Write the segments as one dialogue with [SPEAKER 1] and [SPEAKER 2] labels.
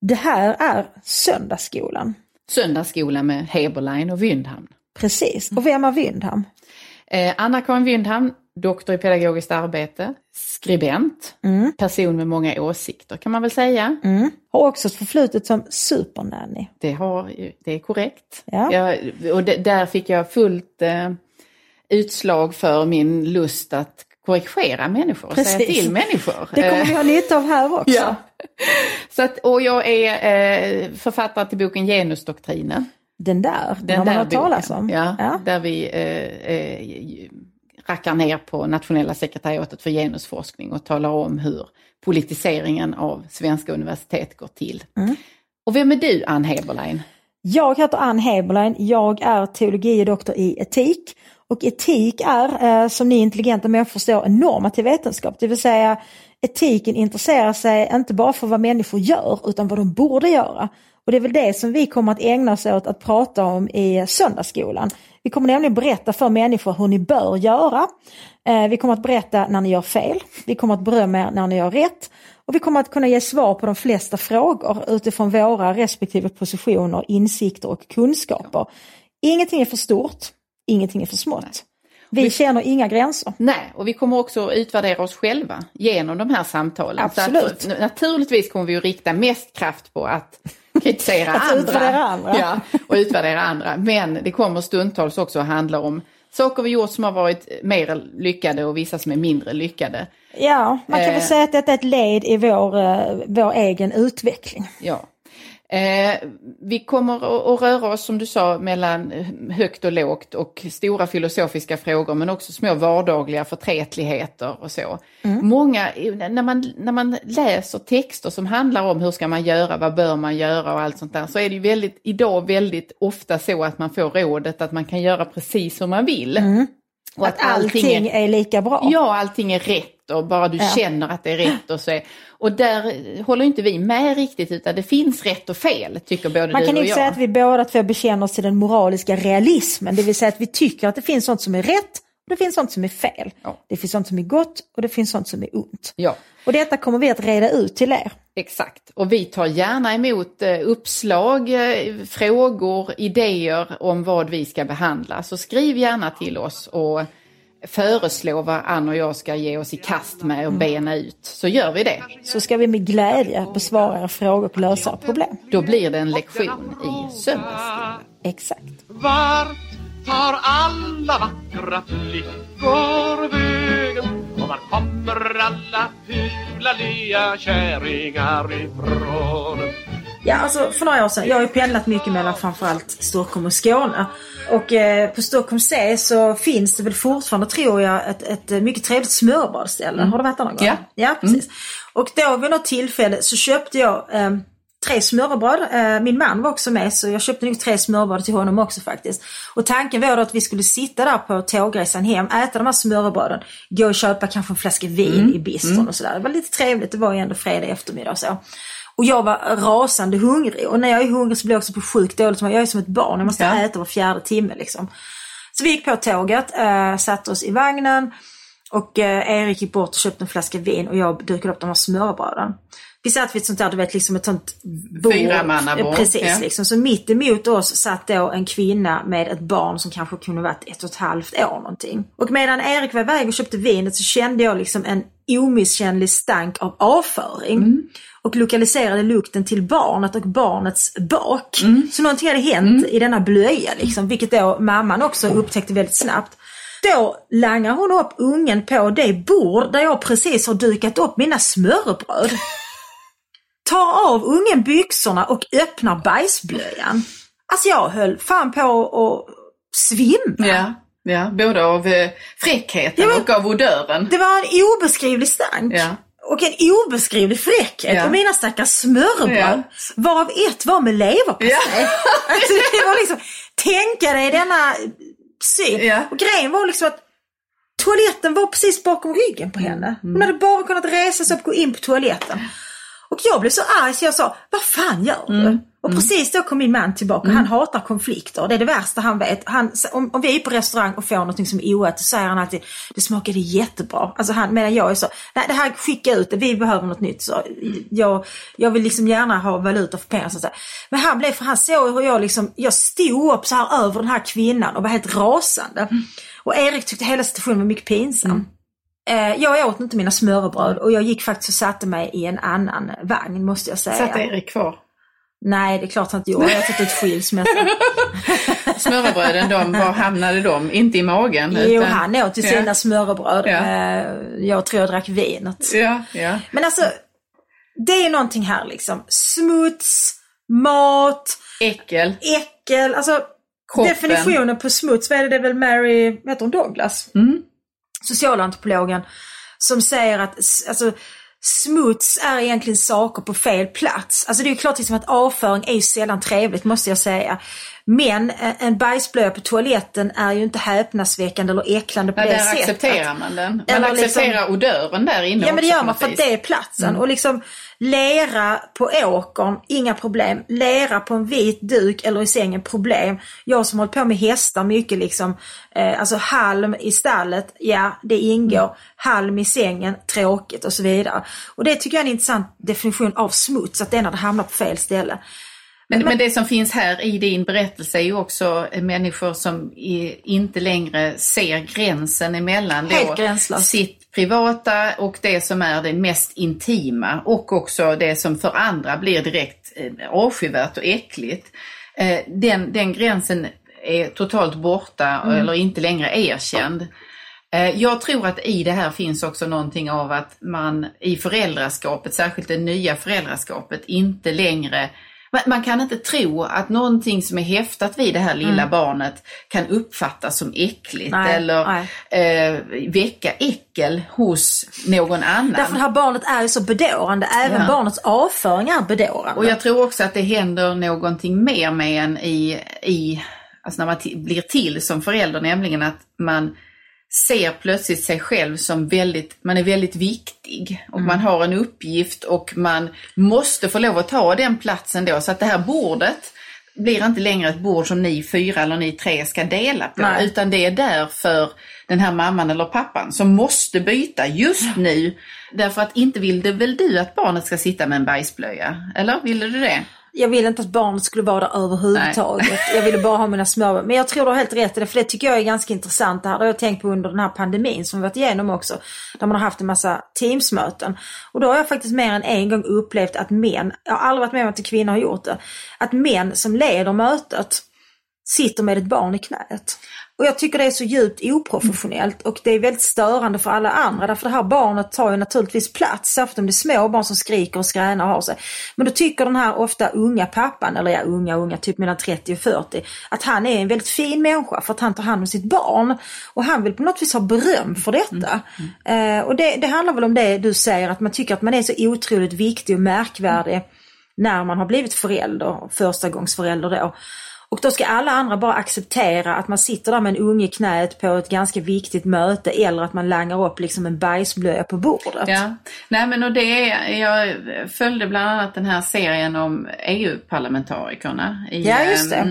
[SPEAKER 1] Det här är Söndagsskolan.
[SPEAKER 2] Söndagsskola med Heberlein och Wyndhamn.
[SPEAKER 1] Precis. Och vem är Wyndham?
[SPEAKER 2] Eh, Anna-Karin Wyndhamn, doktor i pedagogiskt arbete, skribent,
[SPEAKER 1] Mm.
[SPEAKER 2] person med många åsikter kan man väl säga.
[SPEAKER 1] Mm. Har också ett förflutet som supernanny.
[SPEAKER 2] Det, har, det är korrekt.
[SPEAKER 1] Ja.
[SPEAKER 2] Jag, och det, där fick jag fullt eh, utslag för min lust att korrigera människor och säga
[SPEAKER 1] Precis.
[SPEAKER 2] till människor.
[SPEAKER 1] Det kommer
[SPEAKER 2] Eh,
[SPEAKER 1] vi ha nytta av här också.
[SPEAKER 2] Ja. Så att, och jag är eh, författare till boken Genusdoktrinen.
[SPEAKER 1] Den där, den,
[SPEAKER 2] Den
[SPEAKER 1] har man hört talas om.
[SPEAKER 2] Ja,
[SPEAKER 1] Ja.
[SPEAKER 2] Där vi eh, eh, rackar ner på Nationella sekretariatet för genusforskning och talar om hur politiseringen av svenska universitet går till.
[SPEAKER 1] Mm.
[SPEAKER 2] Och vem är du, Ann Heberlein?
[SPEAKER 1] Jag heter Ann Heberlein, jag är teologie doktor i etik. Och etik är, eh, som ni intelligenta människor förstår, en normativ vetenskap. Det vill säga etiken intresserar sig inte bara för vad människor gör utan vad de borde göra. Och det är väl det som vi kommer att ägna oss åt att prata om i söndagsskolan. Vi kommer nämligen berätta för människor hur ni bör göra. Eh, vi kommer att berätta när ni gör fel. Vi kommer att berömma er när ni gör rätt. Och vi kommer att kunna ge svar på de flesta frågor utifrån våra respektive positioner, insikter och kunskaper. Ingenting är för stort, ingenting är för smått. Vi
[SPEAKER 2] Vi-
[SPEAKER 1] känner inga gränser.
[SPEAKER 2] Nej, och vi kommer också utvärdera oss själva genom de här samtalen.
[SPEAKER 1] Absolut.
[SPEAKER 2] att, naturligtvis kommer vi att rikta mest kraft på att kritisera
[SPEAKER 1] Att
[SPEAKER 2] andra.
[SPEAKER 1] utvärdera andra.
[SPEAKER 2] Ja, och utvärdera andra. Men det kommer stundtals också att handla om saker vi gjort som har varit mer lyckade och vissa som är mindre lyckade.
[SPEAKER 1] Ja, man kan väl
[SPEAKER 2] Eh.
[SPEAKER 1] säga att detta är ett led i vår, eh, vår egen utveckling.
[SPEAKER 2] Ja. Eh, vi kommer att, att röra oss, som du sa, mellan högt och lågt och stora filosofiska frågor men också små vardagliga förträtligheter och så. Många, när man, när man läser texter som handlar om hur ska man göra, vad bör man göra och allt sånt där så är det ju väldigt, idag väldigt ofta så att man får rådet att man kan göra precis som man vill. Och
[SPEAKER 1] Att allting är lika bra.
[SPEAKER 2] Ja, allting är rätt och bara du
[SPEAKER 1] Ja.
[SPEAKER 2] känner att det är rätt och så. är- Och där håller inte vi med riktigt utan det finns rätt och fel tycker både
[SPEAKER 1] Man
[SPEAKER 2] du
[SPEAKER 1] kan
[SPEAKER 2] och
[SPEAKER 1] inte
[SPEAKER 2] jag.
[SPEAKER 1] säga att vi båda två bekänner oss till den moraliska realismen, det vill säga att vi tycker att det finns sånt som är rätt och det finns sånt som är fel.
[SPEAKER 2] Ja.
[SPEAKER 1] Det finns sånt som är gott och det finns sånt som är ont.
[SPEAKER 2] Ja,
[SPEAKER 1] Och detta kommer vi att reda ut till er.
[SPEAKER 2] exakt. Och vi tar gärna emot eh, uppslag, eh, frågor, idéer om vad vi ska behandla. Så skriv gärna till oss och föreslå vad Ann och jag ska ge oss i kast med och bena ut. Så gör vi det.
[SPEAKER 1] Så ska vi med glädje besvara era frågor och lösa problem.
[SPEAKER 2] Då blir det en lektion i söndagsskolan.
[SPEAKER 1] Exakt.
[SPEAKER 3] Vart tar alla vackra flickor vägen? Och var kommer alla fula lea kärringar ifrån?
[SPEAKER 1] Ja, alltså för några år sedan, jag har ju pendlat mycket mellan framförallt Stockholm och Skåne. Och eh, på Stockholm C så finns det väl fortfarande, tror jag, ett, ett eh, mycket trevligt smörbadsställe. Har du varit där någon gång?
[SPEAKER 2] Ja.
[SPEAKER 1] Ja, precis. Och då vid något tillfälle så köpte jag eh, tre smörrebröd. Min man var också med så jag köpte nog tre smörrebröd till honom också faktiskt. Och tanken var då att vi skulle sitta där på tågresan hem, äta de här smörrebröden, gå och köpa kanske en flaska vin i bistron och sådär. Det var lite trevligt, det var ju ändå fredag eftermiddag och så. Och jag var rasande hungrig och när jag är hungrig så blir jag också på sjukt dåligt. Jag är som ett barn, jag måste
[SPEAKER 2] Ja.
[SPEAKER 1] äta var fjärde timme liksom. Så vi gick på tåget, äh, satte oss i vagnen och eh, Erik gick bort och köpte en flaska vin och jag dukade upp de här smörbröden. Vi satt vid ett sånt där, du vet, liksom ett sånt bord.
[SPEAKER 2] Fyramannabord,
[SPEAKER 1] Eh, Precis,
[SPEAKER 2] ja.
[SPEAKER 1] liksom. Så mitt emot oss satt då en kvinna med ett barn som kanske kunde varit ett och ett halvt år någonting. Och medan Erik var iväg och köpte vinet så kände jag liksom en omisskännlig stank av avföring.
[SPEAKER 2] Mm.
[SPEAKER 1] Och lokaliserade lukten till barnet och barnets bak.
[SPEAKER 2] Mm.
[SPEAKER 1] Så någonting hade hänt i denna blöja liksom, vilket då mamman också upptäckte väldigt snabbt. Då langar hon upp ungen på det bord där jag precis har dukat upp mina smörrebröd. Tar av ungen byxorna och öppnar bajsblöjan. Alltså jag höll fan på att svimma.
[SPEAKER 2] Ja, ja, både av eh, fräckheten
[SPEAKER 1] Ja, men-
[SPEAKER 2] och av odören.
[SPEAKER 1] Det var en obeskrivlig stank.
[SPEAKER 2] Ja.
[SPEAKER 1] Och en obeskrivlig fräckhet.
[SPEAKER 2] Ja.
[SPEAKER 1] Mina stackars smörrebröd. Varav ett var med leverpastej.
[SPEAKER 2] Ja.
[SPEAKER 1] alltså det var liksom, tänka dig denna syn.
[SPEAKER 2] Ja.
[SPEAKER 1] Och grejen var liksom att toaletten var precis bakom ryggen på henne. Hon hade bara kunnat resa sig upp och gå in på toaletten. Och jag blev så arg så jag sa, vad fan gör du?
[SPEAKER 2] Mm.
[SPEAKER 1] Och precis då kom min man tillbaka och han hatar konflikter. Det är det värsta han vet. Han, om, om vi är på restaurang och får något som är oätet så säger han alltid, det smakade jättebra. Alltså han, medan jag är så, nej det här skicka ut det, vi behöver något nytt. Så jag, jag vill liksom gärna ha valuta för pengar. Så att säga. Men han blev, för han såg hur jag liksom, jag stod upp så här över den här kvinnan och var helt rasande. Och Erik tyckte hela situationen var mycket pinsam. Eh, Jag åt inte mina smörrebröd och jag gick faktiskt och satte mig i en annan vagn måste jag säga.
[SPEAKER 2] Satt Erik kvar?
[SPEAKER 1] Nej, det är klart inte gjorde. Jag har tagit ut skilsmässa.
[SPEAKER 2] Smörrebröden, de, var hamnade de? Inte i magen?
[SPEAKER 1] Jo,
[SPEAKER 2] utan-
[SPEAKER 1] han åt ju sina
[SPEAKER 2] Ja.
[SPEAKER 1] smörrebröd.
[SPEAKER 2] Ja.
[SPEAKER 1] Eh, Jag tror jag drack vinet.
[SPEAKER 2] Ja, ja.
[SPEAKER 1] Men alltså, det är någonting här liksom. Smuts, mat,
[SPEAKER 2] Äckel.
[SPEAKER 1] äckel. Alltså,
[SPEAKER 2] Kroppen.
[SPEAKER 1] definitionen på smuts, vad är det, det är väl Mary, heter hon, Douglas?
[SPEAKER 2] Mm.
[SPEAKER 1] Socialantropologen. Som säger att alltså, smuts är egentligen saker på fel plats. Alltså det är ju klart liksom att avföring är ju sällan trevligt måste jag säga. Men eh, en bajsblöja på toaletten är ju inte häpnadsväckande eller äcklande på
[SPEAKER 2] Ja,
[SPEAKER 1] det
[SPEAKER 2] där
[SPEAKER 1] sättet.
[SPEAKER 2] accepterar man den. Man
[SPEAKER 1] Eller liksom-
[SPEAKER 2] accepterar odören där inne
[SPEAKER 1] Ja men det gör man för att det är platsen.
[SPEAKER 2] Mm.
[SPEAKER 1] Och liksom lera på åkern, inga problem. Lera på en vit duk eller i sängen, problem. Jag som hållit på med hästar mycket liksom. Eh, alltså halm i stallet, ja det ingår.
[SPEAKER 2] Mm.
[SPEAKER 1] Halm i sängen, tråkigt och så vidare. Och det tycker jag är en intressant definition av smuts, att det är när det hamnar på fel ställe.
[SPEAKER 2] Men, men det som finns här i din berättelse är ju också människor som inte längre ser gränsen emellan då
[SPEAKER 1] Helt gränslöst.
[SPEAKER 2] sitt privata och det som är det mest intima och också det som för andra blir direkt eh, avskyvärt och äckligt. Eh, den, den gränsen är totalt borta eller inte längre erkänd. Eh, Jag tror att i det här finns också någonting av att man i föräldraskapet, särskilt det nya föräldraskapet, inte längre man- man kan inte tro att någonting som är häftat vid det här lilla barnet kan uppfattas som äckligt
[SPEAKER 1] Nej,
[SPEAKER 2] eller eh, väcka äckel hos någon annan.
[SPEAKER 1] Därför det här barnet är ju så bedårande, även
[SPEAKER 2] Ja.
[SPEAKER 1] barnets avföring är bedårande.
[SPEAKER 2] Och jag tror också att det händer någonting mer med en i, i alltså när man blir till som förälder, nämligen att man ser plötsligt sig själv som väldigt, man är väldigt viktig och man har en uppgift och man måste få lov att ta den platsen då så att det här bordet blir inte längre ett bord som ni fyra eller ni tre ska dela på
[SPEAKER 1] Nej.
[SPEAKER 2] utan det är där för den här mamman eller pappan som måste byta just nu. Därför att inte vill det väl du att barnet ska sitta med en bajsblöja? Eller ville du det?
[SPEAKER 1] Jag ville inte att barnet skulle vara där överhuvudtaget. Jag ville bara ha mina små. Men jag tror du har helt rätt i det, för det tycker jag är ganska intressant. Det här har jag tänkt på under den här pandemin som vi varit igenom också. Där man har haft en massa Teamsmöten. Och då har jag faktiskt mer än en gång upplevt att män, jag har aldrig varit med om att kvinnor har gjort det, att män som leder mötet sitter med ett barn i knät. Och jag tycker det är så djupt oprofessionellt och det är väldigt störande för alla andra. Därför det här barnet tar ju naturligtvis plats, särskilt om det är små barn som skriker och skränar och har sig. Men då tycker den här ofta unga pappan, eller ja unga unga, typ mellan 30 och 40, att han är en väldigt fin människa för att han tar hand om sitt barn. Och han vill på något vis ha beröm för detta. Eh, och det, det handlar väl om det du säger, att man tycker att man är så otroligt viktig och märkvärdig när man har blivit förälder, förstagångsförälder då. Och då ska alla andra bara acceptera att man sitter där med en unge i knät på ett ganska viktigt möte eller att man langar upp liksom en bajsblöja på bordet.
[SPEAKER 2] Ja, nej men och det är, jag följde bland annat den här serien om EU-parlamentarikerna. i,
[SPEAKER 1] Ja, just det.
[SPEAKER 2] eh,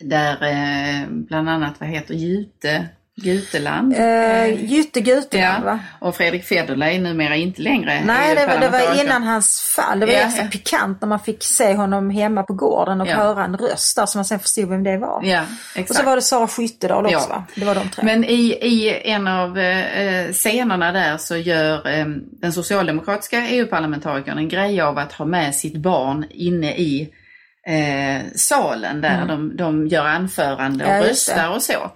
[SPEAKER 2] där eh, bland annat, vad heter Jute, Juteland?
[SPEAKER 1] Eh, Jytte Guteland
[SPEAKER 2] ja,
[SPEAKER 1] va?
[SPEAKER 2] och Fredrik Federley numera inte längre
[SPEAKER 1] Nej, det var, det var innan hans fall. Det var
[SPEAKER 2] Ja,
[SPEAKER 1] extra
[SPEAKER 2] ja.
[SPEAKER 1] pikant när man fick se honom hemma på gården och
[SPEAKER 2] Ja.
[SPEAKER 1] höra en röst där som man sen förstod vem det var.
[SPEAKER 2] Ja,
[SPEAKER 1] och
[SPEAKER 2] exakt.
[SPEAKER 1] så var det Sara Skyttedal också
[SPEAKER 2] Ja.
[SPEAKER 1] va? Det var de tre.
[SPEAKER 2] Men i, i en av eh, scenerna där så gör eh, den socialdemokratiska EU-parlamentarikern en grej av att ha med sitt barn inne i eh, salen där de, de gör anförande och
[SPEAKER 1] Mm. Ja,
[SPEAKER 2] röstar och så.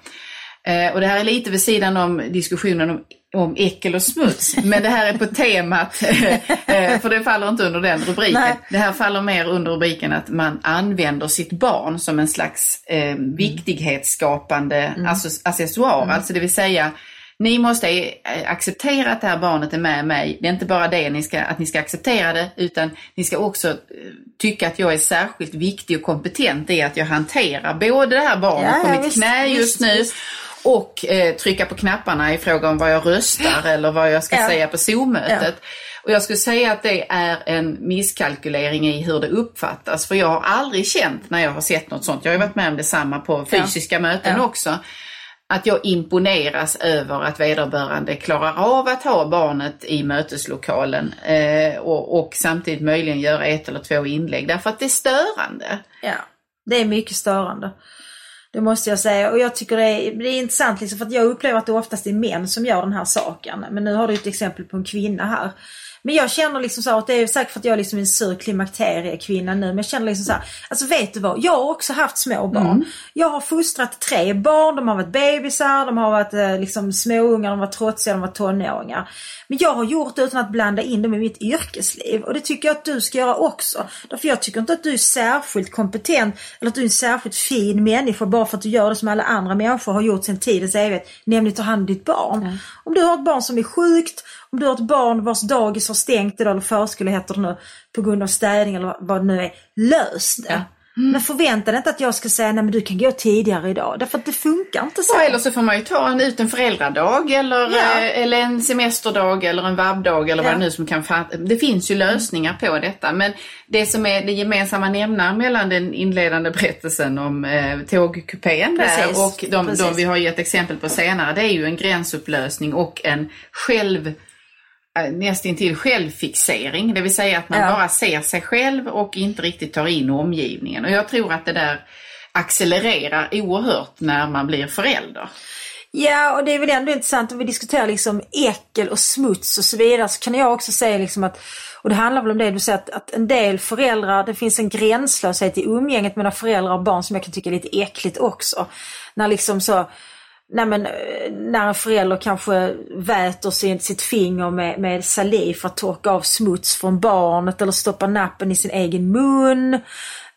[SPEAKER 2] Eh, och det här är lite vid sidan om diskussionen om, om äckel och smuts, men det här är på temat, eh, för det faller inte under den rubriken.
[SPEAKER 1] Nej.
[SPEAKER 2] Det här faller mer under rubriken att man använder sitt barn som en slags eh, viktighetsskapande access- accessoar, alltså det vill säga ni måste eh, acceptera att det här barnet är med mig. Det är inte bara det ni ska, att ni ska acceptera det, utan ni ska också eh, tycka att jag är särskilt viktig och kompetent i att jag hanterar både det här barnet
[SPEAKER 1] Ja,
[SPEAKER 2] på mitt
[SPEAKER 1] visst,
[SPEAKER 2] knä just
[SPEAKER 1] visst,
[SPEAKER 2] nu
[SPEAKER 1] visst.
[SPEAKER 2] Och eh, trycka på knapparna i fråga om vad jag röstar eller vad jag ska
[SPEAKER 1] Ja.
[SPEAKER 2] säga på Zoom-mötet. Och jag skulle säga att det är en misskalkylering i hur det uppfattas. För jag har aldrig känt när jag har sett något sånt, jag har varit med om detsamma på fysiska ja. möten ja. också, att jag imponeras över att vederbörande klarar av att ha barnet i möteslokalen eh, och, och, samtidigt möjligen göra ett eller två inlägg därför att det är störande.
[SPEAKER 1] Ja, det är mycket störande. Det måste jag säga. Och jag tycker det är, det är intressant liksom, för att jag upplever att det oftast är män som gör den här saken. Men nu har du ett exempel på en kvinna här. Men jag känner liksom så att det är säkert för att jag är liksom en sur klimakteriekvinna nu. Men jag känner liksom så här, alltså vet du vad? Jag har också haft små barn. Mm. Jag har fostrat tre barn, de har varit bebisar, de har varit eh, liksom småungar, de var trotsiga, de var tonåringar. Men jag har gjort det utan att blanda in dem i mitt yrkesliv. Och det tycker jag att du ska göra också. Därför jag tycker inte att du är särskilt kompetent eller att du är en särskilt fin människa bara för att du gör det som alla andra människor har gjort sedan tidens evighet. Nämligen ta hand om ditt barn. Mm. Om du har ett barn som är sjukt om du har ett barn vars dagis har stängt idag, eller förskola heter det nu, på grund av städning eller vad det nu är, lös det. Ja. Mm. Men förvänta dig inte att jag ska säga nej men du kan gå tidigare idag. Därför att det funkar inte så.
[SPEAKER 2] Ja, eller så får man ju ta en, ut en föräldradag eller, ja. Eh, eller en semesterdag eller en vabbdag eller ja. vad det nu som kan fatta. Det finns ju lösningar på detta. Men det som är det gemensamma nämnaren mellan den inledande berättelsen om eh, tågkupén där och de, de vi har gett exempel på senare. Det är ju en gränsupplösning och en själv nästintill självfixering, det vill säga att man ja. bara ser sig själv och inte riktigt tar in omgivningen. Och jag tror att det där accelererar oerhört när man blir förälder.
[SPEAKER 1] Ja, och det är väl ändå intressant om vi diskuterar liksom äckel och smuts och så vidare så kan jag också säga liksom att, och det handlar väl om det du säger att, att en del föräldrar, det finns en gränslöshet i umgänget mellan föräldrar och barn som jag kan tycka är lite äckligt också. När liksom så Nej, men, eh, när en förälder kanske väter sin, sitt finger med, med saliv för att torka av smuts från barnet eller stoppar nappen i sin egen mun.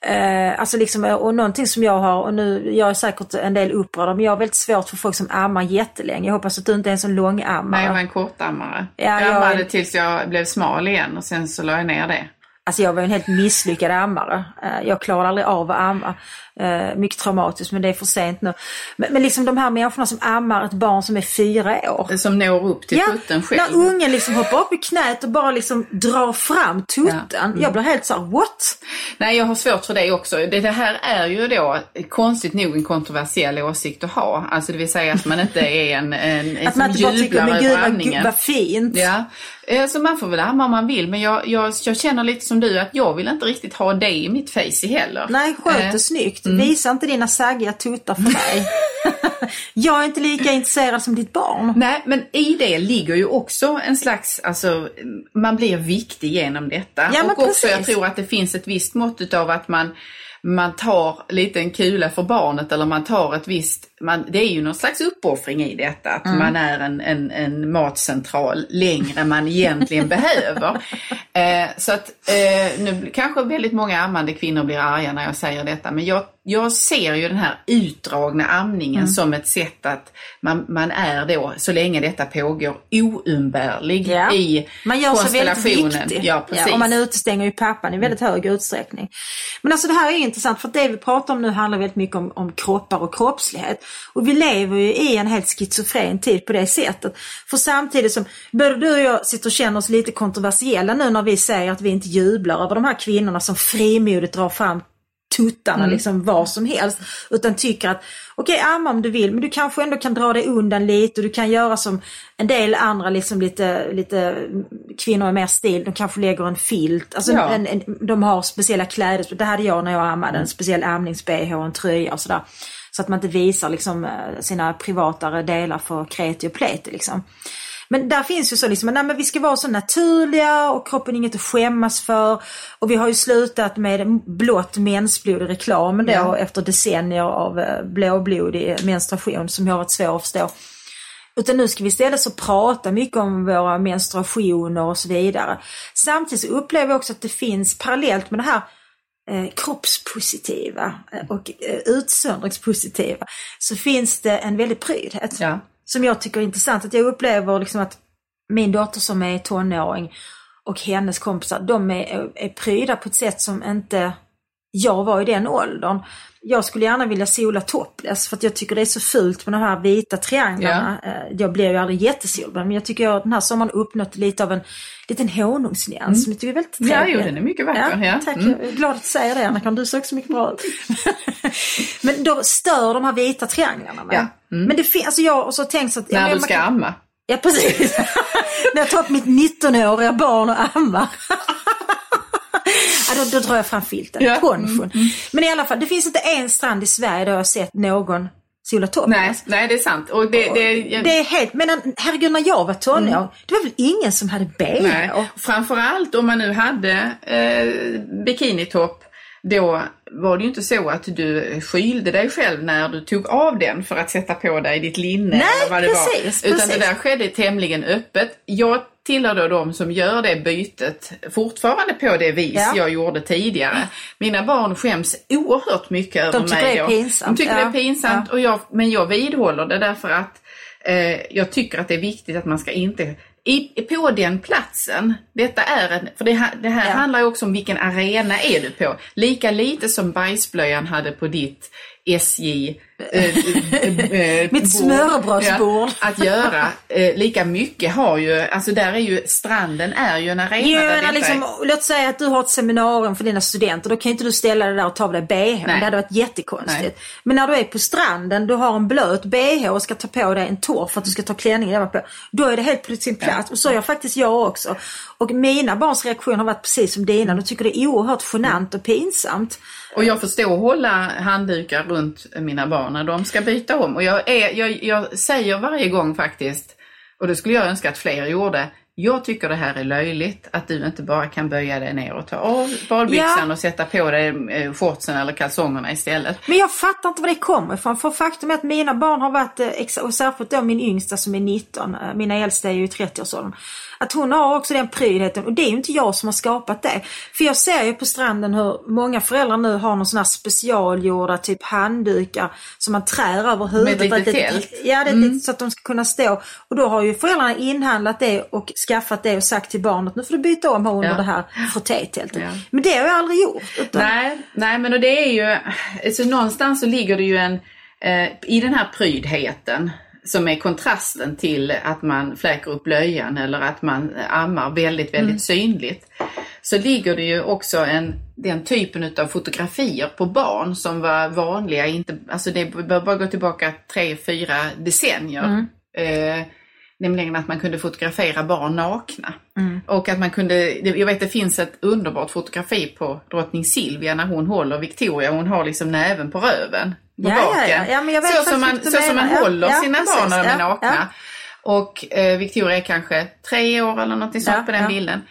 [SPEAKER 1] Eh, alltså liksom, och någonting som jag har, och nu, jag är säkert en del upprörd, men jag har väldigt svårt för folk som ammar jättelänge. Jag hoppas att du inte är en sån långammare.
[SPEAKER 2] Nej, jag var en kortammare. Ja, jag ammade jag... tills jag blev smal igen och sen så la jag ner det.
[SPEAKER 1] Alltså jag var en helt misslyckad ammare. Eh, jag klarade aldrig av att amma. Eh, mycket traumatiskt men det är för sent nu. Men, men liksom de här människorna som ammar ett barn som är fyra år.
[SPEAKER 2] Som når upp till ja, tutten själv.
[SPEAKER 1] När ungen liksom hoppar upp i knät och bara liksom drar fram tutten. Ja. Mm. Jag blir helt såhär, what?
[SPEAKER 2] Nej jag har svårt för det också. Det, det här är ju då konstigt nog en kontroversiell åsikt att ha. Alltså det vill säga att man inte är en, en, en
[SPEAKER 1] att man inte bara tycker, men gud vad, vad fint.
[SPEAKER 2] Ja. Eh, så man får väl amma om man vill men jag, jag, jag känner lite som du att jag vill inte riktigt ha det i mitt face heller.
[SPEAKER 1] Nej, sköt det eh. snyggt. Mm. Visa inte dina saggiga tuttar för mig. jag är inte lika intresserad som ditt barn.
[SPEAKER 2] Nej, men i det ligger ju också en slags, alltså man blir viktig genom detta. Ja, och också precis. jag tror att det finns ett visst mått utav att man man tar lite en kula för barnet eller man tar ett visst, man, det är ju någon slags uppoffring i detta att mm. man är en, en, en matcentral längre än man egentligen behöver. Eh, så att eh, nu kanske väldigt många ammande kvinnor blir arga när jag säger detta men jag jag ser ju den här utdragna amningen mm. som ett sätt att man, man är då, så länge detta pågår, oumbärlig ja. i
[SPEAKER 1] man gör konstellationen. Sig väldigt.
[SPEAKER 2] Ja, precis. Ja,
[SPEAKER 1] och man utestänger ju pappan i väldigt hög utsträckning. Men alltså det här är intressant för det vi pratar om nu handlar väldigt mycket om, om kroppar och kroppslighet. Och vi lever ju i en helt schizofren tid på det sättet. För samtidigt som både du och jag sitter och känner oss lite kontroversiella nu när vi säger att vi inte jublar över de här kvinnorna som frimodigt drar fram tuttarna mm. liksom vad som helst. Utan tycker att okej okay, amma om du vill men du kanske ändå kan dra dig undan lite och du kan göra som en del andra liksom lite, lite kvinnor i mer stil. De kanske lägger en filt, alltså ja. en, en, de har speciella kläder. Det hade jag när jag ammade, en speciell amnings-bh och en tröja och sådär. Så att man inte visar liksom eh, sina privatare delar för kreti och pleti liksom. Men där finns ju så liksom, nej men vi ska vara så naturliga och kroppen är inget att skämmas för. Och vi har ju slutat med blått mensblod i reklamen då ja. efter decennier av eh, blåblodig menstruation som har varit svår att förstå. Utan nu ska vi istället så prata mycket om våra menstruationer och så vidare. Samtidigt så upplever jag också att det finns parallellt med det här eh, kroppspositiva eh, och eh, utsöndringspositiva så finns det en väldig prydhet. Ja som jag tycker är intressant. Att jag upplever liksom att min dotter som är tonåring och hennes kompisar, de är, är pryda på ett sätt som inte jag var i den åldern. Jag skulle gärna vilja sola topless för att jag tycker det är så fult med de här vita trianglarna. Eh, Jag blev ju aldrig jättesolbränd men jag tycker jag den här sommaren uppnått lite av en liten honungsnyans som jag tycker är väldigt
[SPEAKER 2] Ja,
[SPEAKER 1] trevlig.
[SPEAKER 2] jo, den är mycket vacker. Ja,
[SPEAKER 1] tack.
[SPEAKER 2] Mm.
[SPEAKER 1] Jag är glad att du säger det Annika, du ser också mycket bra ut. men då stör de här vita trianglarna mig.
[SPEAKER 2] Ja. Mm.
[SPEAKER 1] Men det finns, alltså jag har så tänkt så att... ja,
[SPEAKER 2] När du ska
[SPEAKER 1] kan-
[SPEAKER 2] amma.
[SPEAKER 1] Ja precis. När jag tar upp mitt 19-åriga barn och ammar. ja, då, då drar jag fram filten,
[SPEAKER 2] Ja.
[SPEAKER 1] ponchon. Men i alla fall, det finns inte en strand i Sverige där jag har sett någon sola.
[SPEAKER 2] Nej, nej, det är sant. Och det, det,
[SPEAKER 1] Det är helt, men herregud när jag var tonåring, det var väl ingen som hade bh?
[SPEAKER 2] Mm. Nej. Framförallt om man nu hade eh, bikinitopp, då var det ju inte så att du skylde dig själv när du tog av den för att sätta på dig ditt linne.
[SPEAKER 1] Nej,
[SPEAKER 2] eller vad det
[SPEAKER 1] precis,
[SPEAKER 2] var. Utan
[SPEAKER 1] precis.
[SPEAKER 2] det där skedde tämligen öppet. Jag tillhör då de som gör det bytet fortfarande på det vis
[SPEAKER 1] Ja.
[SPEAKER 2] jag gjorde tidigare. Mina barn skäms oerhört mycket över
[SPEAKER 1] tycker
[SPEAKER 2] mig
[SPEAKER 1] det är pinsamt,
[SPEAKER 2] De tycker det är pinsamt, och jag, men jag vidhåller det därför att eh, jag tycker att det är viktigt att man ska inte i, på den platsen, detta är en, för det, här- det här
[SPEAKER 1] Ja.
[SPEAKER 2] handlar ju också om vilken arena är du på. Lika lite som bajsblöjan hade på ditt SJ
[SPEAKER 1] Mitt
[SPEAKER 2] bord,
[SPEAKER 1] smörrebrödsbord.
[SPEAKER 2] ja, att göra. Eh, lika mycket har ju, alltså där är ju, stranden är ju en arena
[SPEAKER 1] Jo,
[SPEAKER 2] där
[SPEAKER 1] liksom,
[SPEAKER 2] är.
[SPEAKER 1] låt säga att du har ett seminarium för dina studenter, då kan inte du ställa dig där och ta av dig bh. Det hade varit jättekonstigt.
[SPEAKER 2] Nej.
[SPEAKER 1] Men när du är på stranden, du har en blöt bh och ska ta på dig en torr för att du ska ta klänningen på. Då är det helt på sin plats. Och så gör faktiskt jag också. Och mina barns reaktion har varit precis som dina. De tycker det är oerhört genant och pinsamt.
[SPEAKER 2] Och jag förstår att hålla handdukar runt mina barn när de ska byta om. Och jag, är, jag, jag säger varje gång faktiskt, och det skulle jag önska att fler gjorde, jag tycker det här är löjligt att du inte bara kan böja dig ner och ta av badbyxan
[SPEAKER 1] Ja.
[SPEAKER 2] och sätta på dig eh, shortsen eller kalsongerna istället.
[SPEAKER 1] Men jag fattar inte var det kommer ifrån. För faktum är att mina barn har varit, eh, och särskilt då min yngsta som är 19, eh, mina äldsta är ju i 30-årsåldern. Att hon har också den prydheten och det är ju inte jag som har skapat det. För jag ser ju på stranden hur många föräldrar nu har någon sån här specialgjorda typ handdukar som man trär över huvudet. Att det-
[SPEAKER 2] tält.
[SPEAKER 1] Ja, det är lite så att de ska kunna stå. Och då har ju föräldrarna inhandlat det och skaffat det och sagt till barnet nu får du byta om här under
[SPEAKER 2] Ja.
[SPEAKER 1] det här frottétältet.
[SPEAKER 2] Ja.
[SPEAKER 1] Men det har jag aldrig gjort. Utan,
[SPEAKER 2] Nej, nej men och det är ju, alltså någonstans så ligger det ju en, eh, i den här prydheten som är kontrasten till att man fläker upp blöjan eller att man ammar väldigt, väldigt synligt. Så ligger det ju också en, den typen utav fotografier på barn som var vanliga, inte, alltså det bör bara gå tillbaka tre, fyra decennier. Eh, Nämligen att man kunde fotografera barn nakna. Och att man kunde, jag vet det finns ett underbart fotografi på drottning Silvia när hon håller Victoria, hon har liksom näven på röven. På
[SPEAKER 1] Ja,
[SPEAKER 2] baken.
[SPEAKER 1] ja. Ja,
[SPEAKER 2] så som man, så som man håller sina
[SPEAKER 1] precis.
[SPEAKER 2] barn när de är nakna. Och eh, Victoria är kanske tre år eller något sånt på den bilden.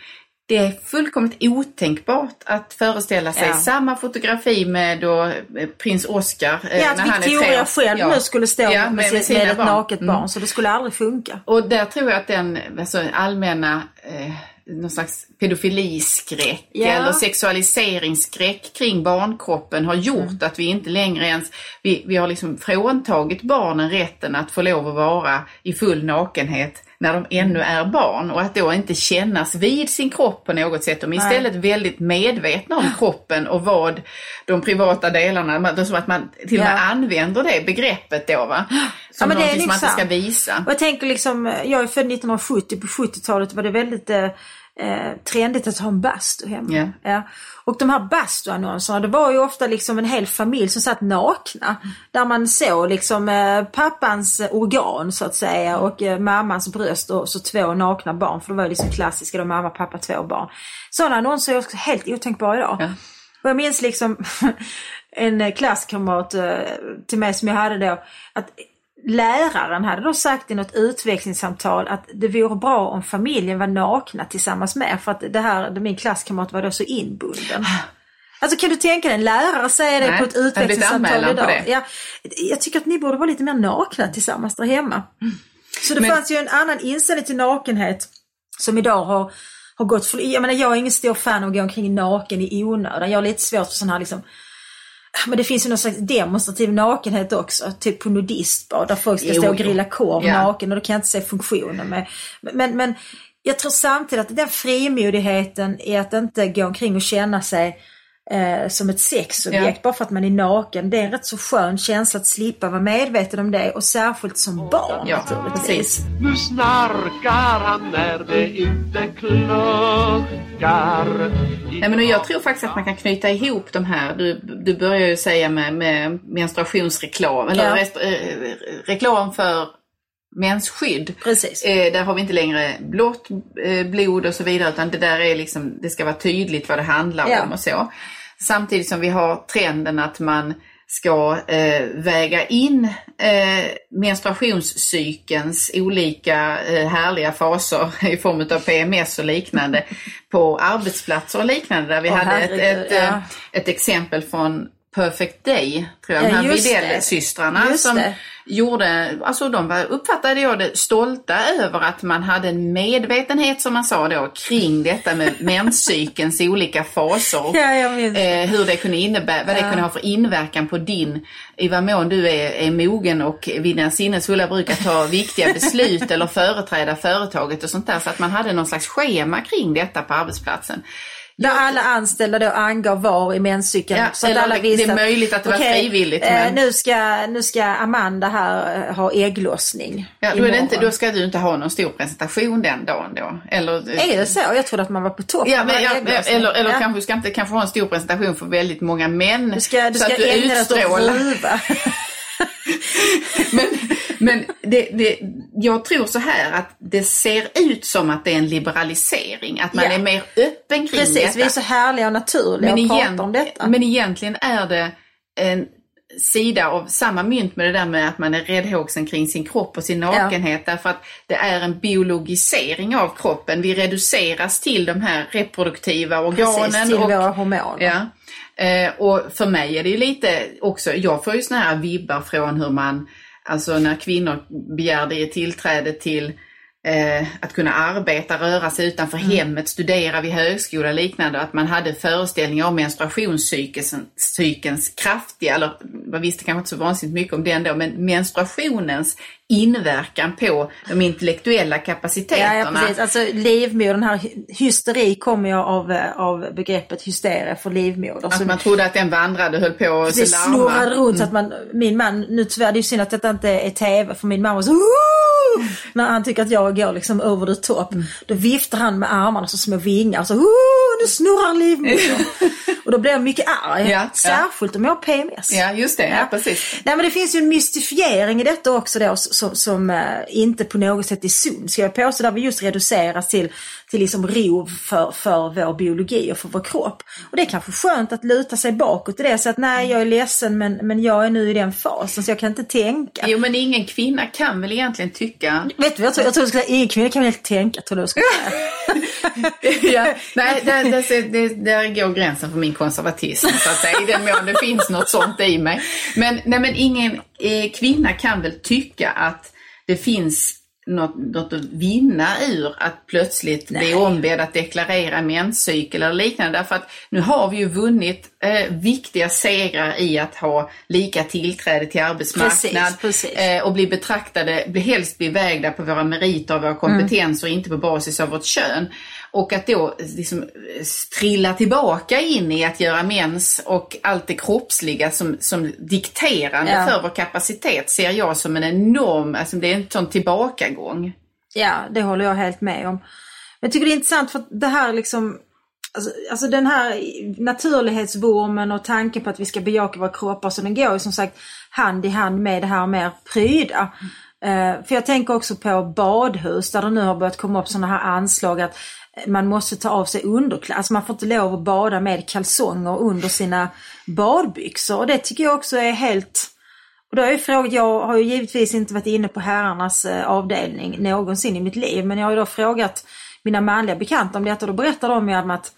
[SPEAKER 2] Det är fullkomligt otänkbart att föreställa sig
[SPEAKER 1] Ja.
[SPEAKER 2] samma fotografi med då eh, prins Oscar eh,
[SPEAKER 1] Ja,
[SPEAKER 2] när
[SPEAKER 1] att
[SPEAKER 2] han är tre
[SPEAKER 1] Victoria
[SPEAKER 2] år.
[SPEAKER 1] själv
[SPEAKER 2] Ja.
[SPEAKER 1] nu skulle stå
[SPEAKER 2] Ja,
[SPEAKER 1] med,
[SPEAKER 2] med-
[SPEAKER 1] med,
[SPEAKER 2] med
[SPEAKER 1] ett
[SPEAKER 2] barn.
[SPEAKER 1] naket
[SPEAKER 2] Mm.
[SPEAKER 1] barn, så det skulle aldrig funka.
[SPEAKER 2] Och där tror jag att den alltså, allmänna eh, någon slags pedofiliskräck
[SPEAKER 1] Ja.
[SPEAKER 2] eller sexualiseringsskräck kring barnkroppen har gjort
[SPEAKER 1] Mm.
[SPEAKER 2] att vi inte längre ens, vi, vi har liksom fråntagit barnen rätten att få lov att vara i full nakenhet när de ännu är barn och att då inte kännas vid sin kropp på något sätt. De är
[SPEAKER 1] Nej.
[SPEAKER 2] istället väldigt medvetna om kroppen och vad de privata delarna, som att man till och med
[SPEAKER 1] Ja.
[SPEAKER 2] använder det begreppet då va. Som
[SPEAKER 1] är
[SPEAKER 2] någonting som man inte
[SPEAKER 1] liksom-
[SPEAKER 2] ska visa.
[SPEAKER 1] Och jag tänker liksom, jag är född 1970, på 70-talet var det väldigt eh, eh, trendigt att ha en bastu hemma.
[SPEAKER 2] Ja.
[SPEAKER 1] Ja. Och de här bastuannonserna, det var ju ofta liksom en hel familj som satt nakna. Där man såg liksom eh, pappans organ så att säga och eh, mammans bröst och så två nakna barn. För det var ju liksom klassiska då, mamma, pappa, två barn. Sådana annonser är också helt otänkbara idag.
[SPEAKER 2] Ja.
[SPEAKER 1] Och jag minns liksom en klasskamrat eh, till mig som jag hade då, att läraren hade då sagt i något utvecklingssamtal att det vore bra om familjen var nakna tillsammans med för att det här, min klasskamrat var då så inbunden. Alltså kan du tänka dig en lärare säga det
[SPEAKER 2] Nej,
[SPEAKER 1] på ett utvecklingssamtal idag? Ja, jag tycker att ni borde vara lite mer nakna tillsammans där hemma. Så det
[SPEAKER 2] Men-
[SPEAKER 1] fanns ju en annan inställning till nakenhet som idag har, har gått för, jag menar jag är ingen stor fan av att gå omkring naken i onödan. Jag har lite svårt för sån här liksom men det finns ju någon slags demonstrativ nakenhet också, typ på nudistbad där folk ska
[SPEAKER 2] Jo,
[SPEAKER 1] stå och grilla korv
[SPEAKER 2] Ja.
[SPEAKER 1] naken och då kan jag inte se funktionen med. Men, men jag tror samtidigt att den frimodigheten i att inte gå omkring och känna sig eh, som ett sexobjekt
[SPEAKER 2] Ja.
[SPEAKER 1] bara för att man är naken. Det är en rätt så skön känsla att slippa vara medveten om det och särskilt som barn
[SPEAKER 2] Ja,
[SPEAKER 1] naturligtvis.
[SPEAKER 2] precis.
[SPEAKER 3] Nu snarkar han när det inte kluckar
[SPEAKER 2] Nej, men jag tror faktiskt att man kan knyta ihop de här, du, du börjar ju säga med, med menstruationsreklam, eller
[SPEAKER 1] Ja.
[SPEAKER 2] rest, eh, reklam för mensskydd.
[SPEAKER 1] Precis.
[SPEAKER 2] Eh, där har vi inte längre blått eh, blod och så vidare utan det där är liksom, det ska vara tydligt vad det handlar
[SPEAKER 1] Ja.
[SPEAKER 2] om och så. Samtidigt som vi har trenden att man ska eh, väga in eh, menstruationscykelns olika eh, härliga faser i form av PMS och liknande på arbetsplatser och liknande där vi
[SPEAKER 1] Åh,
[SPEAKER 2] hade ett,
[SPEAKER 1] herregud,
[SPEAKER 2] ett,
[SPEAKER 1] ja.
[SPEAKER 2] eh, ett exempel från Perfect Day, tror jag,
[SPEAKER 1] Ja,
[SPEAKER 2] de här. Widell-systrarna som
[SPEAKER 1] det.
[SPEAKER 2] gjorde, alltså de var, uppfattade jag det, stolta över att man hade en medvetenhet som man sa då kring detta med menscykelns olika faser.
[SPEAKER 1] Ja,
[SPEAKER 2] eh, hur det kunde innebära, vad det kunde ha för inverkan på din, i vad mån du är, är mogen och vid dina sinnesfulla bruk att ta viktiga beslut eller företräda företaget och sånt där. Så att man hade någon slags schema kring detta på arbetsplatsen.
[SPEAKER 1] Där alla anställda då angav var i menscykeln.
[SPEAKER 2] Ja,
[SPEAKER 1] så att alla
[SPEAKER 2] det-
[SPEAKER 1] visste
[SPEAKER 2] det är möjligt att det var
[SPEAKER 1] okej,
[SPEAKER 2] frivilligt,
[SPEAKER 1] eh,
[SPEAKER 2] men-
[SPEAKER 1] nu, ska, nu ska Amanda här eh, ha ägglossning.
[SPEAKER 2] Ja, då, är det inte, då ska du inte ha någon stor presentation den dagen då. Eller,
[SPEAKER 1] Är det så? Jag trodde att man var på topp.
[SPEAKER 2] Ja, men, ja, eller eller
[SPEAKER 1] Ja.
[SPEAKER 2] kanske du ska inte kanske ha en stor presentation för väldigt många män.
[SPEAKER 1] Du ska, du
[SPEAKER 2] så
[SPEAKER 1] ska
[SPEAKER 2] att du
[SPEAKER 1] ägna dig åt.
[SPEAKER 2] Men, men det, det, jag tror så här att det ser ut som att det är en liberalisering. Att man
[SPEAKER 1] Ja.
[SPEAKER 2] är mer öppen kring
[SPEAKER 1] Precis,
[SPEAKER 2] detta.
[SPEAKER 1] vi är så härliga och naturliga och pratar om detta.
[SPEAKER 2] men egentligen är det en sida av samma mynt med det där med att man är räddhågsen kring sin kropp och sin nakenhet. Därför att det är en biologisering av kroppen. Vi reduceras till de här reproduktiva organen.
[SPEAKER 1] Precis, till
[SPEAKER 2] och,
[SPEAKER 1] våra hormoner.
[SPEAKER 2] Ja. Eh, och för mig är det ju lite också, jag får ju såna här vibbar från hur man, alltså när kvinnor begärde tillträde till eh, att kunna arbeta, röra sig utanför
[SPEAKER 1] Mm.
[SPEAKER 2] hemmet, studera vid högskola och liknande, att man hade föreställningar om menstruationscykelns kraftiga, eller man visste kanske inte så vansinnigt mycket om den då, men menstruationens inverkan på de intellektuella
[SPEAKER 1] Ja,
[SPEAKER 2] kapaciteterna.
[SPEAKER 1] ja, precis. Alltså livmodern, här hy- hysteri kommer ju av, eh, av begreppet hysteria för livmoder.
[SPEAKER 2] Att
[SPEAKER 1] Så
[SPEAKER 2] man trodde att den vandrade och höll på och så
[SPEAKER 1] snurrade runt så att man, min man, nu tyvärr det är synd att detta inte är tv för min man var så! när han tycker att jag går liksom over the top.
[SPEAKER 2] Mm.
[SPEAKER 1] Då viftar han med armarna som små vingar så "Woo! nu snurrar livmodern. och då blir jag mycket arg.
[SPEAKER 2] Ja, ja.
[SPEAKER 1] Särskilt om jag har PMS.
[SPEAKER 2] Ja, just det. Ja, precis.
[SPEAKER 1] Nej men det finns ju en mystifiering i detta också då som, som eh, inte på något sätt är sund. Ska jag påstå där vi just reduceras till, till liksom rov för, för vår biologi och för vår kropp. Och det är kanske skönt att luta sig bakåt i det. Så att nej jag är ledsen men, men jag är nu i den fasen så jag kan inte tänka.
[SPEAKER 2] Jo, men ingen kvinna kan väl egentligen tycka...
[SPEAKER 1] Vet du jag tror? Jag tror du skulle säga ingen kvinna kan väl inte tänka. Tror du skulle säga.
[SPEAKER 2] ja, nej, där, där, där, där går gränsen för min konservatism, så att säga, i den mån det finns något sånt i mig. Men, nej, men ingen eh, kvinna kan väl tycka att det finns något, något att vinna ur att plötsligt bli ombedd att deklarera menscykel eller liknande. Därför att nu har vi ju vunnit eh, viktiga segrar i att ha lika tillträde till arbetsmarknad
[SPEAKER 1] Precis, precis.
[SPEAKER 2] Eh, och bli betraktade, helst bli vägda på våra meriter och våra kompetenser och inte på basis av vårt kön. Och att då liksom, trilla tillbaka in i att göra mens och allt det kroppsliga som, som dikterande
[SPEAKER 1] Ja.
[SPEAKER 2] för vår kapacitet ser jag som en enorm, alltså det är en sån tillbakagång.
[SPEAKER 1] Ja, det håller jag helt med om. Jag tycker det är intressant för att det här liksom Alltså, alltså den här naturlighetsvurmen och tanken på att vi ska bejaka våra kroppar så den går ju som sagt hand i hand med det här mer pryda. Eh, för jag tänker också på badhus där det nu har börjat komma upp sådana här anslag att man måste ta av sig underkläder. Alltså man får inte lov att bada med kalsonger under sina badbyxor. Och det tycker jag också är helt och då är jag frågat, jag har ju givetvis inte varit inne på herrarnas eh, avdelning någonsin i mitt liv, men jag har ju då frågat mina manliga bekanta om detta och då berättar de ju om att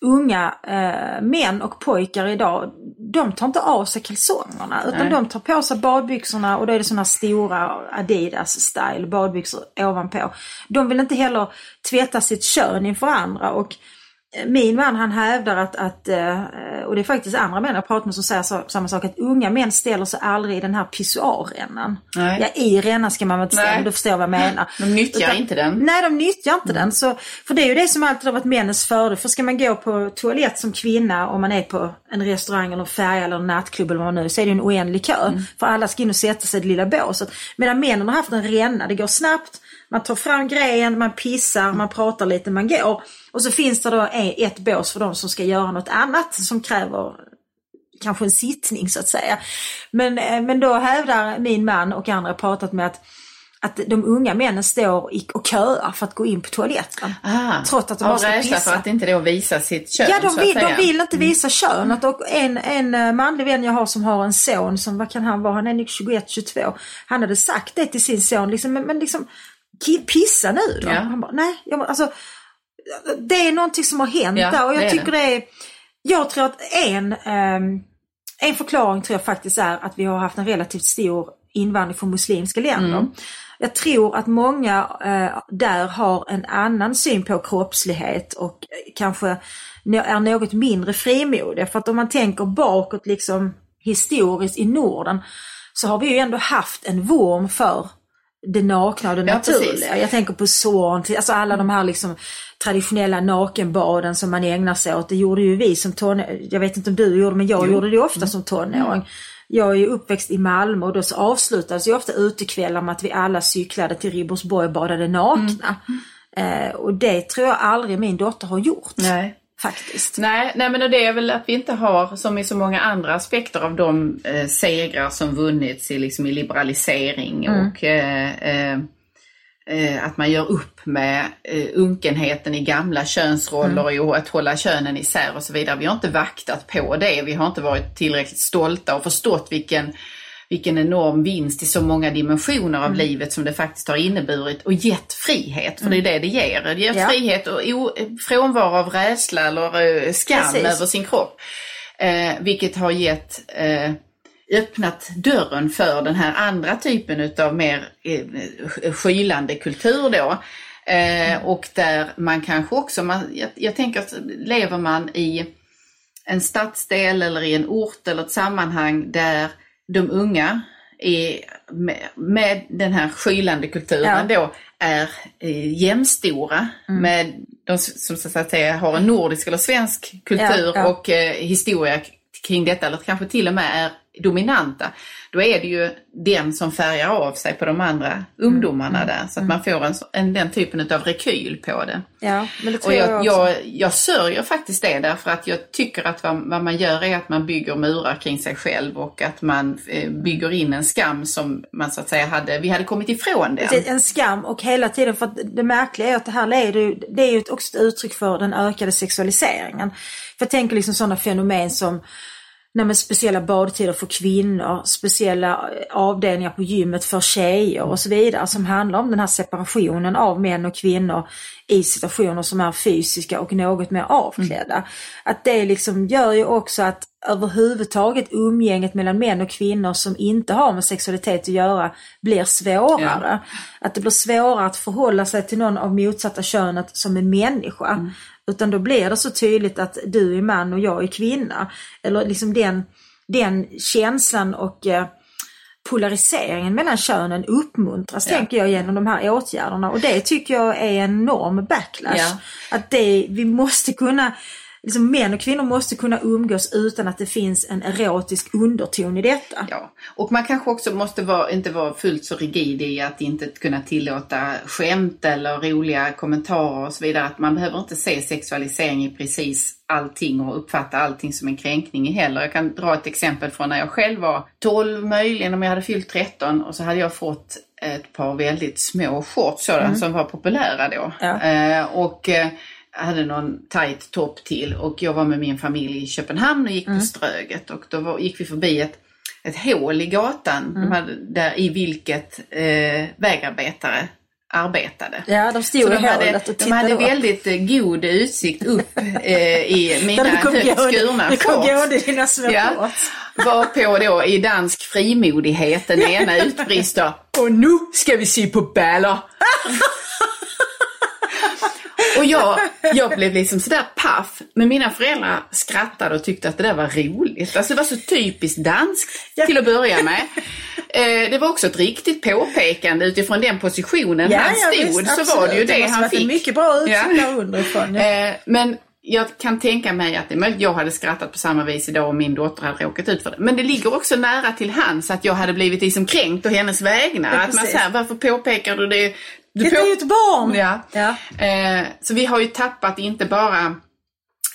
[SPEAKER 1] unga eh, män och pojkar idag, de tar inte av sig kalsongerna utan
[SPEAKER 2] Nej.
[SPEAKER 1] de tar på sig badbyxorna och då är det sådana stora Adidas style badbyxor ovanpå. De vill inte heller tvätta sitt kön inför andra och min man han hävdar att, att eh, och det är faktiskt andra män jag pratat med som säger så, samma sak, att unga män ställer sig aldrig i den här pissoarrännan. Ja, i rännan ska man väl inte ställa, du förstår vad jag menar.
[SPEAKER 2] De nyttjar inte den.
[SPEAKER 1] Nej, de nyttjar inte den. Så, för det är ju det som alltid har varit männens fördel. För ska man gå på toalett som kvinna om man är på en restaurang eller en färja eller en nattklubb eller vad man nu så är det ju en oändlig kö. För alla ska in och sätta sig i det lilla båset. Medan männen har haft en ränna, det går snabbt. Man tar fram grejen, man pissar, man pratar lite, man går. Och så finns det då ett bås för de som ska göra något annat som kräver kanske en sittning så att säga. Men, eh, men då hävdar min man och andra pratat med att, att de unga männen står i- och köar för att gå in på toaletten.
[SPEAKER 2] Ah,
[SPEAKER 1] Trots att de
[SPEAKER 2] rädsla
[SPEAKER 1] pissa.
[SPEAKER 2] för att inte då visa sitt kön
[SPEAKER 1] Ja, de
[SPEAKER 2] att
[SPEAKER 1] vill, de vill inte visa könet. Och en, en eh, manlig vän jag har som har en son som, vad kan han vara, han är nog 21-22. Han hade sagt det till sin son, liksom, men, men liksom, pissa nu då.
[SPEAKER 2] Ja.
[SPEAKER 1] Han bara, nej, jag, alltså, det är någonting som har hänt
[SPEAKER 2] Ja,
[SPEAKER 1] där och jag
[SPEAKER 2] det
[SPEAKER 1] tycker det är, jag tror att en, ehm, en förklaring tror jag faktiskt är att vi har haft en relativt stor invandring från muslimska länder.
[SPEAKER 2] Mm.
[SPEAKER 1] Jag tror att många eh, där har en annan syn på kroppslighet och eh, kanske är något mindre frimodiga. För att om man tänker bakåt liksom historiskt i Norden så har vi ju ändå haft en vurm för det nakna och det
[SPEAKER 2] Ja,
[SPEAKER 1] naturliga.
[SPEAKER 2] precis.
[SPEAKER 1] Jag tänker på Zorn, alltså alla de här liksom traditionella nakenbaden som man ägnar sig åt. Det gjorde ju vi som tonåring, jag vet inte om du gjorde men jag
[SPEAKER 2] Jo. Mm.
[SPEAKER 1] gjorde det ofta som tonåring. Jag är uppväxt i Malmö och då så avslutades ju ofta utekvällar med att vi alla cyklade till Ribersborg och badade nakna. Eh, och det tror jag aldrig min dotter har gjort.
[SPEAKER 2] Nej.
[SPEAKER 1] Faktiskt.
[SPEAKER 2] Nej, nej, men det är väl att vi inte har, som i så många andra aspekter av de eh, segrar som vunnits i, liksom, i liberalisering
[SPEAKER 1] Mm.
[SPEAKER 2] och eh, eh, eh, att man gör upp med eh, unkenheten i gamla könsroller
[SPEAKER 1] Mm.
[SPEAKER 2] och att hålla könen isär och så vidare. Vi har inte vaktat på det. Vi har inte varit tillräckligt stolta och förstått vilken vilken enorm vinst i så många dimensioner
[SPEAKER 1] Mm.
[SPEAKER 2] av livet som det faktiskt har inneburit och gett frihet, för det är det det ger. Det ger
[SPEAKER 1] Mm. Ja.
[SPEAKER 2] frihet och frånvaro av rädsla eller eh, skam
[SPEAKER 1] Precis.
[SPEAKER 2] över sin kropp. Eh, vilket har gett eh, öppnat dörren för den här andra typen utav mer eh, skylande kultur då. Eh, och där man kanske också, man, jag, jag tänker att lever man i en stadsdel eller i en ort eller ett sammanhang där de unga är med, med den här skylande kulturen då är eh, jämstora
[SPEAKER 1] Mm.
[SPEAKER 2] med de som så att säga har en nordisk eller svensk kultur
[SPEAKER 1] Ja, ja.
[SPEAKER 2] och eh, historia kring detta eller kanske till och med är dominanta. Då är det ju den som färgar av sig på de andra ungdomarna
[SPEAKER 1] Mm.
[SPEAKER 2] där så att man får en, en, den typen av rekyl på det.
[SPEAKER 1] Ja, men det
[SPEAKER 2] Och
[SPEAKER 1] tror jag,
[SPEAKER 2] jag,
[SPEAKER 1] också.
[SPEAKER 2] jag, jag sörjer faktiskt det därför att jag tycker att vad, vad man gör är att man bygger murar kring sig själv och att man eh, bygger in en skam som man så att säga hade, vi hade kommit ifrån det.
[SPEAKER 1] Precis, en skam och hela tiden, för att det märkliga är att det här leder ju, det är ju också ett uttryck för den ökade sexualiseringen. För jag tänker liksom sådana fenomen som nej, speciella badtider för kvinnor, speciella eh, avdelningar på gymmet för tjejer och så vidare som handlar om den här separationen av män och kvinnor i situationer som är fysiska och något mer avklädda. Att det liksom gör ju också att överhuvudtaget umgänget mellan män och kvinnor som inte har med sexualitet att göra blir svårare. Att det blir svårare att förhålla sig till någon av motsatta könet som en människa. Utan då blir det så tydligt att du är man och jag är kvinna. Eller liksom den, den känslan och eh, polariseringen mellan könen uppmuntras,
[SPEAKER 2] Ja.
[SPEAKER 1] tänker jag, genom de här åtgärderna. Och det tycker jag är en enorm backlash.
[SPEAKER 2] Ja.
[SPEAKER 1] Att det, vi måste kunna, liksom män och kvinnor måste kunna umgås utan att det finns en erotisk underton i detta.
[SPEAKER 2] Ja, och man kanske också måste vara, inte vara fullt så rigid i att inte kunna tillåta skämt eller roliga kommentarer och så vidare. Att man behöver inte se sexualisering i precis allting och uppfatta allting som en kränkning heller. Jag kan dra ett exempel från när jag själv var 12 möjligen om jag hade fyllt 13 och så hade jag fått ett par väldigt små shorts sådana som var populära då.
[SPEAKER 1] Ja.
[SPEAKER 2] Eh, och eh, hade någon tight topp till och jag var med min familj i Köpenhamn och gick på Ströget och då var, gick vi förbi ett, ett hål i gatan. De hade, där, i vilket eh, vägarbetare arbetade.
[SPEAKER 1] Ja, de stod
[SPEAKER 2] Så
[SPEAKER 1] i
[SPEAKER 2] de hade,
[SPEAKER 1] och
[SPEAKER 2] de hade
[SPEAKER 1] upp.
[SPEAKER 2] väldigt eh, god utsikt upp eh, i mina högt skurna
[SPEAKER 1] Du kom gående i dina små
[SPEAKER 2] Ja, varpå då i dansk frimodighet den ena utbrister. Och nu ska vi se på baller! Och jag, jag blev liksom sådär paff. Men mina föräldrar skrattade och tyckte att det där var roligt. Alltså det var så typiskt danskt
[SPEAKER 1] Ja.
[SPEAKER 2] till att börja med. Eh, det var också ett riktigt påpekande utifrån den positionen han stod.
[SPEAKER 1] visst,
[SPEAKER 2] så var det ju det
[SPEAKER 1] måste
[SPEAKER 2] han fick.
[SPEAKER 1] mycket bra utsikt
[SPEAKER 2] Ja.
[SPEAKER 1] underifrån. Ja.
[SPEAKER 2] Eh, men jag kan tänka mig att det är möjligt jag hade skrattat på samma vis idag om min dotter hade råkat ut för det. Men det ligger också nära till hands att jag hade blivit liksom kränkt å hennes vägnar.
[SPEAKER 1] Ja,
[SPEAKER 2] att man säger, varför påpekar du det? Du
[SPEAKER 1] Detta är ju ett barn!
[SPEAKER 2] Ja.
[SPEAKER 1] Ja.
[SPEAKER 2] Eh, så vi har ju tappat inte bara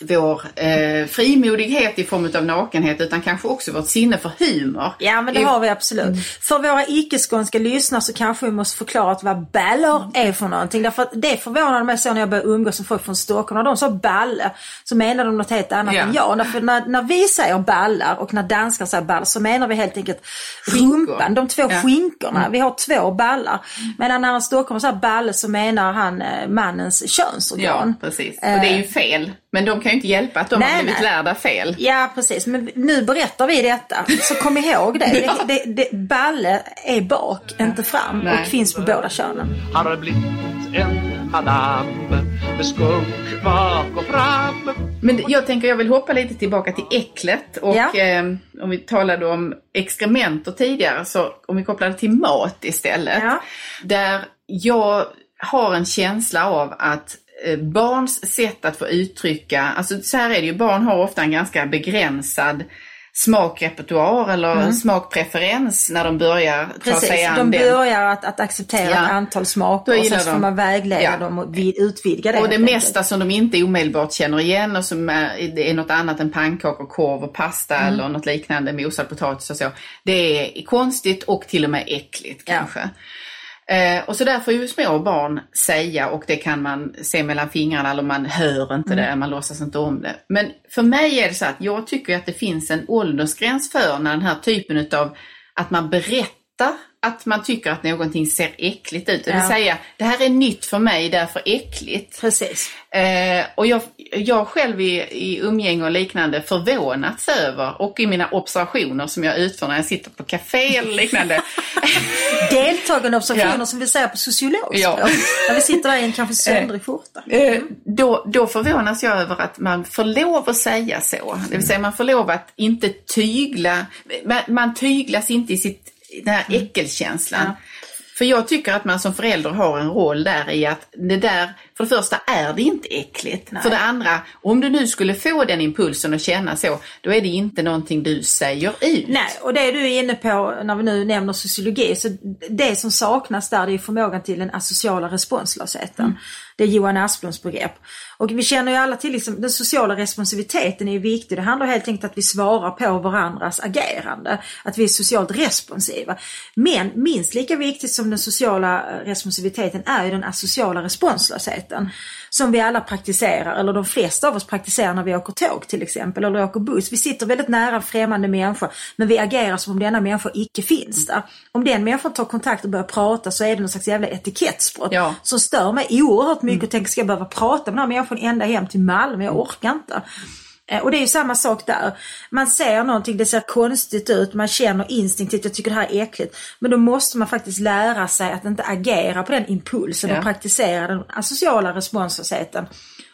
[SPEAKER 2] vår eh, frimodighet i form av nakenhet utan kanske också vårt sinne för humor.
[SPEAKER 1] Ja men det har vi absolut. För våra icke-skånska lyssnare så kanske vi måste förklara att vad baller är för någonting. Därför att det förvånade mig så när jag började umgås med folk från Stockholm. När de sa balle så menade de något helt annat
[SPEAKER 2] Ja.
[SPEAKER 1] än jag. Därför när, när vi säger ballar och när danskar säger ballar så menar vi helt enkelt rumpan. De två
[SPEAKER 2] Ja. Mm.
[SPEAKER 1] skinkorna. Vi har två ballar. Medan när en stockholmare säger balle så menar han eh, mannens könsorgan.
[SPEAKER 2] Ja, precis. Och det är ju fel. Men de kan ju inte hjälpa att de
[SPEAKER 1] Nej,
[SPEAKER 2] har blivit
[SPEAKER 1] nej.
[SPEAKER 2] lärda fel.
[SPEAKER 1] Ja precis, men nu berättar vi detta. Så kom ihåg det.
[SPEAKER 2] Ja.
[SPEAKER 1] det, det, det balle är bak, inte fram
[SPEAKER 2] Nej.
[SPEAKER 1] och finns på båda könen.
[SPEAKER 3] Har blivit en madam med skunk bak och fram
[SPEAKER 2] Men jag tänker jag vill hoppa lite tillbaka till äcklet. Och
[SPEAKER 1] Ja.
[SPEAKER 2] eh, om vi talade om exkrementer tidigare så om vi kopplar det till mat istället.
[SPEAKER 1] Ja.
[SPEAKER 2] Där jag har en känsla av att barns sätt att få uttrycka, alltså så här är det ju, barn har ofta en ganska begränsad smakrepertoar eller smakpreferens när de börjar ta sig
[SPEAKER 1] Mm. Precis,
[SPEAKER 2] an
[SPEAKER 1] de börjar att, att acceptera
[SPEAKER 2] Ja.
[SPEAKER 1] ett antal smaker och sen så får
[SPEAKER 2] de-
[SPEAKER 1] man vägleda
[SPEAKER 2] Ja.
[SPEAKER 1] dem och vid, utvidga det.
[SPEAKER 2] Och det mesta som de inte omedelbart känner igen och som är, är något annat än pannkakor, korv och pasta
[SPEAKER 1] Mm.
[SPEAKER 2] eller något liknande, mosad potatis och så. Det är konstigt och till och med äckligt
[SPEAKER 1] Ja.
[SPEAKER 2] Eh, och så där får ju små barn säga och det kan man se mellan fingrarna eller man hör inte
[SPEAKER 1] Mm.
[SPEAKER 2] det, man låtsas inte om det. Men för mig är det så att jag tycker att det finns en åldersgräns för när den här typen utav att man berättar att man tycker att någonting ser äckligt ut. Det vill säga, det här är nytt för mig, därför äckligt.
[SPEAKER 1] Precis.
[SPEAKER 2] Eh, och jag, jag själv i, i umgänge och liknande förvånats över och i mina observationer som jag utför när jag sitter på café eller liknande.
[SPEAKER 1] Deltagande observationer
[SPEAKER 2] Ja.
[SPEAKER 1] som vi säger på sociologspråk.
[SPEAKER 2] Ja.
[SPEAKER 1] När vi sitter där i en kanske söndrig skjorta.
[SPEAKER 2] Eh, då, då förvånas jag över att man får lov att säga så. Det vill säga man får lov att inte tygla, man, man tyglas inte i sitt, den här äckelkänslan.
[SPEAKER 1] Ja.
[SPEAKER 2] För jag tycker att man som förälder har en roll där i att det där, för det första är det inte äckligt. För det andra, om du nu skulle få den impulsen och känna så, då är det inte någonting du säger ut.
[SPEAKER 1] Nej, och det du är inne på när vi nu nämner sociologi, så det som saknas där det är förmågan till den asociala responslösheten.
[SPEAKER 2] Mm.
[SPEAKER 1] Det är Johan Asplunds begrepp. Och vi känner ju alla till liksom, den sociala responsiviteten är viktig. Det handlar helt enkelt att vi svarar på varandras agerande. Att vi är socialt responsiva. Men minst lika viktigt som den sociala responsiviteten är ju den asociala responslösheten. Som vi alla praktiserar, eller de flesta av oss praktiserar när vi åker tåg till exempel, eller åker buss. Vi sitter väldigt nära främmande människa, men vi agerar som om denna människa icke finns där. Om den människan tar kontakt och börjar prata så är det någon slags jävla etikettsbrott
[SPEAKER 2] Ja.
[SPEAKER 1] som stör mig oerhört mycket och tänker, ska jag behöva prata med den här människan ända hem till Malmö? Jag orkar inte. Eh, Och det är ju samma sak där. Man ser någonting, det ser konstigt ut, man känner instinktivt, jag tycker det här är äckligt. Men då måste man faktiskt lära sig att inte agera på den impulsen
[SPEAKER 2] Ja.
[SPEAKER 1] och praktisera den asociala responslösheten.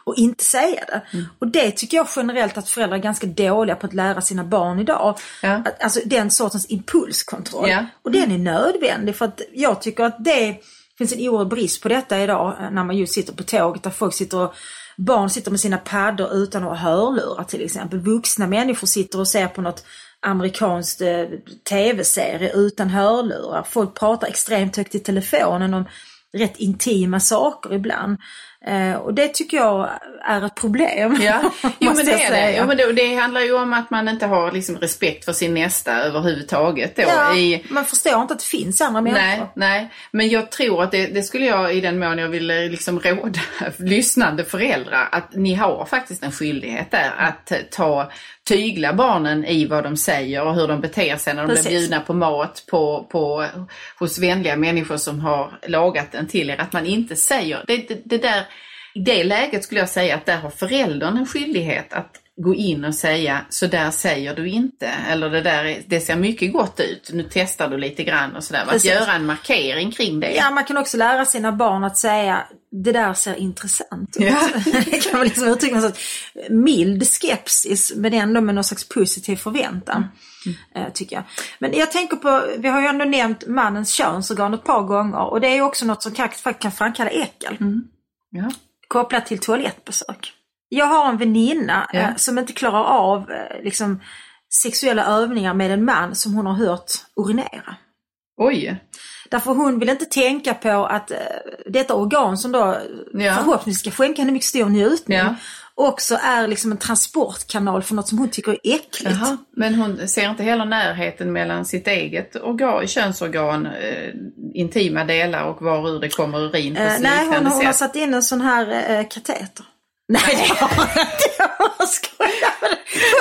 [SPEAKER 1] Och inte säga det. Och det tycker jag generellt att föräldrar är ganska dåliga på att lära sina barn idag.
[SPEAKER 2] Ja.
[SPEAKER 1] Alltså den sortens impulskontroll.
[SPEAKER 2] Ja.
[SPEAKER 1] Och den är nödvändig för att jag tycker att det finns en oerhörd brist på detta idag eh, när man just sitter på tåget där folk sitter och Barn sitter med sina paddor utan att ha hörlurar till exempel. Vuxna människor sitter och ser på något amerikanskt eh, tv-serie utan hörlurar. Folk pratar extremt högt i telefonen om rätt intima saker ibland. Eh, och det tycker jag är ett problem.
[SPEAKER 2] Ja, jo men det är det. Jo, men det. Det handlar ju om att man inte har liksom respekt för sin nästa överhuvudtaget. Då,
[SPEAKER 1] Ja,
[SPEAKER 2] i,
[SPEAKER 1] Man förstår inte att det finns andra människor.
[SPEAKER 2] Nej, nej, men jag tror att det, det skulle jag i den mån jag ville liksom råda lyssnande föräldrar att ni har faktiskt en skyldighet där att ta tygla barnen i vad de säger och hur de beter sig när de
[SPEAKER 1] Precis.
[SPEAKER 2] blir bjudna på mat på, på, hos vänliga människor som har lagat den till er. Att man inte säger, det, det, det där, i det läget skulle jag säga att där har föräldern en skyldighet att gå in och säga så där säger du inte eller det där är, det ser mycket gott ut, nu testar du lite grann och sådär. Att göra en markering kring det.
[SPEAKER 1] Ja, man kan också lära sina barn att säga det där ser intressant ut.
[SPEAKER 2] Ja.
[SPEAKER 1] det kan man liksom uttrycka sorts mild skepsis men ändå med någon slags positiv förväntan. eh, Tycker jag. Men jag tänker på, vi har ju ändå nämnt mannens könsorgan ett par gånger och det är ju också något som kan, kan framkalla äckel.
[SPEAKER 2] Ja.
[SPEAKER 1] Kopplat till toalettbesök. Jag har en väninna
[SPEAKER 2] Ja.
[SPEAKER 1] eh, som inte klarar av eh, liksom, sexuella övningar med en man som hon har hört urinera.
[SPEAKER 2] Oj,
[SPEAKER 1] Därför hon vill inte tänka på att eh, detta organ som då
[SPEAKER 2] Ja.
[SPEAKER 1] förhoppningsvis ska skänka henne mycket stor njutning
[SPEAKER 2] Ja.
[SPEAKER 1] Också är liksom en transportkanal för något som hon tycker är äckligt.
[SPEAKER 2] Jaha. Men hon ser inte heller närheten mellan sitt eget organ, könsorgan, eh, intima delar och var ur det kommer urin på
[SPEAKER 1] Eh, nej, hon, hon har satt in en sån här eh, kateter. Nej, det har hon inte. Jag skojar.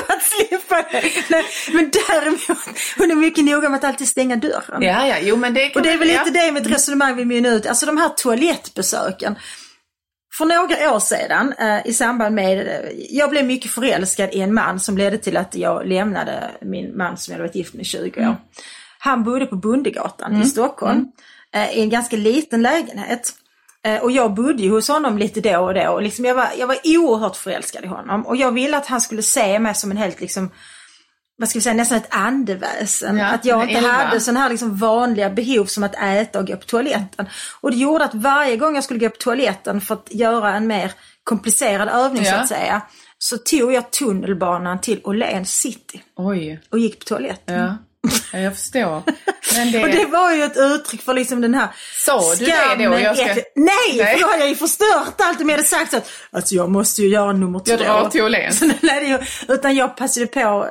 [SPEAKER 1] För att slippa det. Nej, men däremot, hon är mycket noga med att alltid stänga dörren.
[SPEAKER 2] Ja, ja, jo men det kan
[SPEAKER 1] Och det är väl lite det mitt resonemang vill mynna ut. Alltså de här toalettbesöken. För några år sedan eh, i samband med, eh, jag blev mycket förälskad i en man som ledde till att jag lämnade min man som jag hade varit gift med i 20 år.
[SPEAKER 2] Mm.
[SPEAKER 1] Han bodde på Bondegatan i Stockholm eh, i en ganska liten lägenhet. Och jag bodde ju hos honom lite då och då och liksom jag, var, jag var oerhört förälskad i honom. Och jag ville att han skulle se mig som en helt liksom vad ska vi säga, nästan ett andeväsen.
[SPEAKER 2] Ja,
[SPEAKER 1] att jag inte
[SPEAKER 2] elva.
[SPEAKER 1] hade sådana här liksom vanliga behov som att äta och gå på toaletten. Och det gjorde att varje gång jag skulle gå på toaletten för att göra en mer komplicerad övning så
[SPEAKER 2] Ja.
[SPEAKER 1] att säga. Så tog jag tunnelbanan till Åhléns city
[SPEAKER 2] Oj,
[SPEAKER 1] och gick på toaletten.
[SPEAKER 2] ja. Ja jag förstår. Men det...
[SPEAKER 1] Och det var ju ett uttryck för liksom den här
[SPEAKER 2] Sa du det då? Jag ska-
[SPEAKER 1] Nej,
[SPEAKER 2] Nej.
[SPEAKER 1] för då hade jag ju förstört allt om jag hade sagt så att alltså jag måste ju göra nummer två.
[SPEAKER 2] Jag drar till Åhléns.
[SPEAKER 1] Utan jag passade på,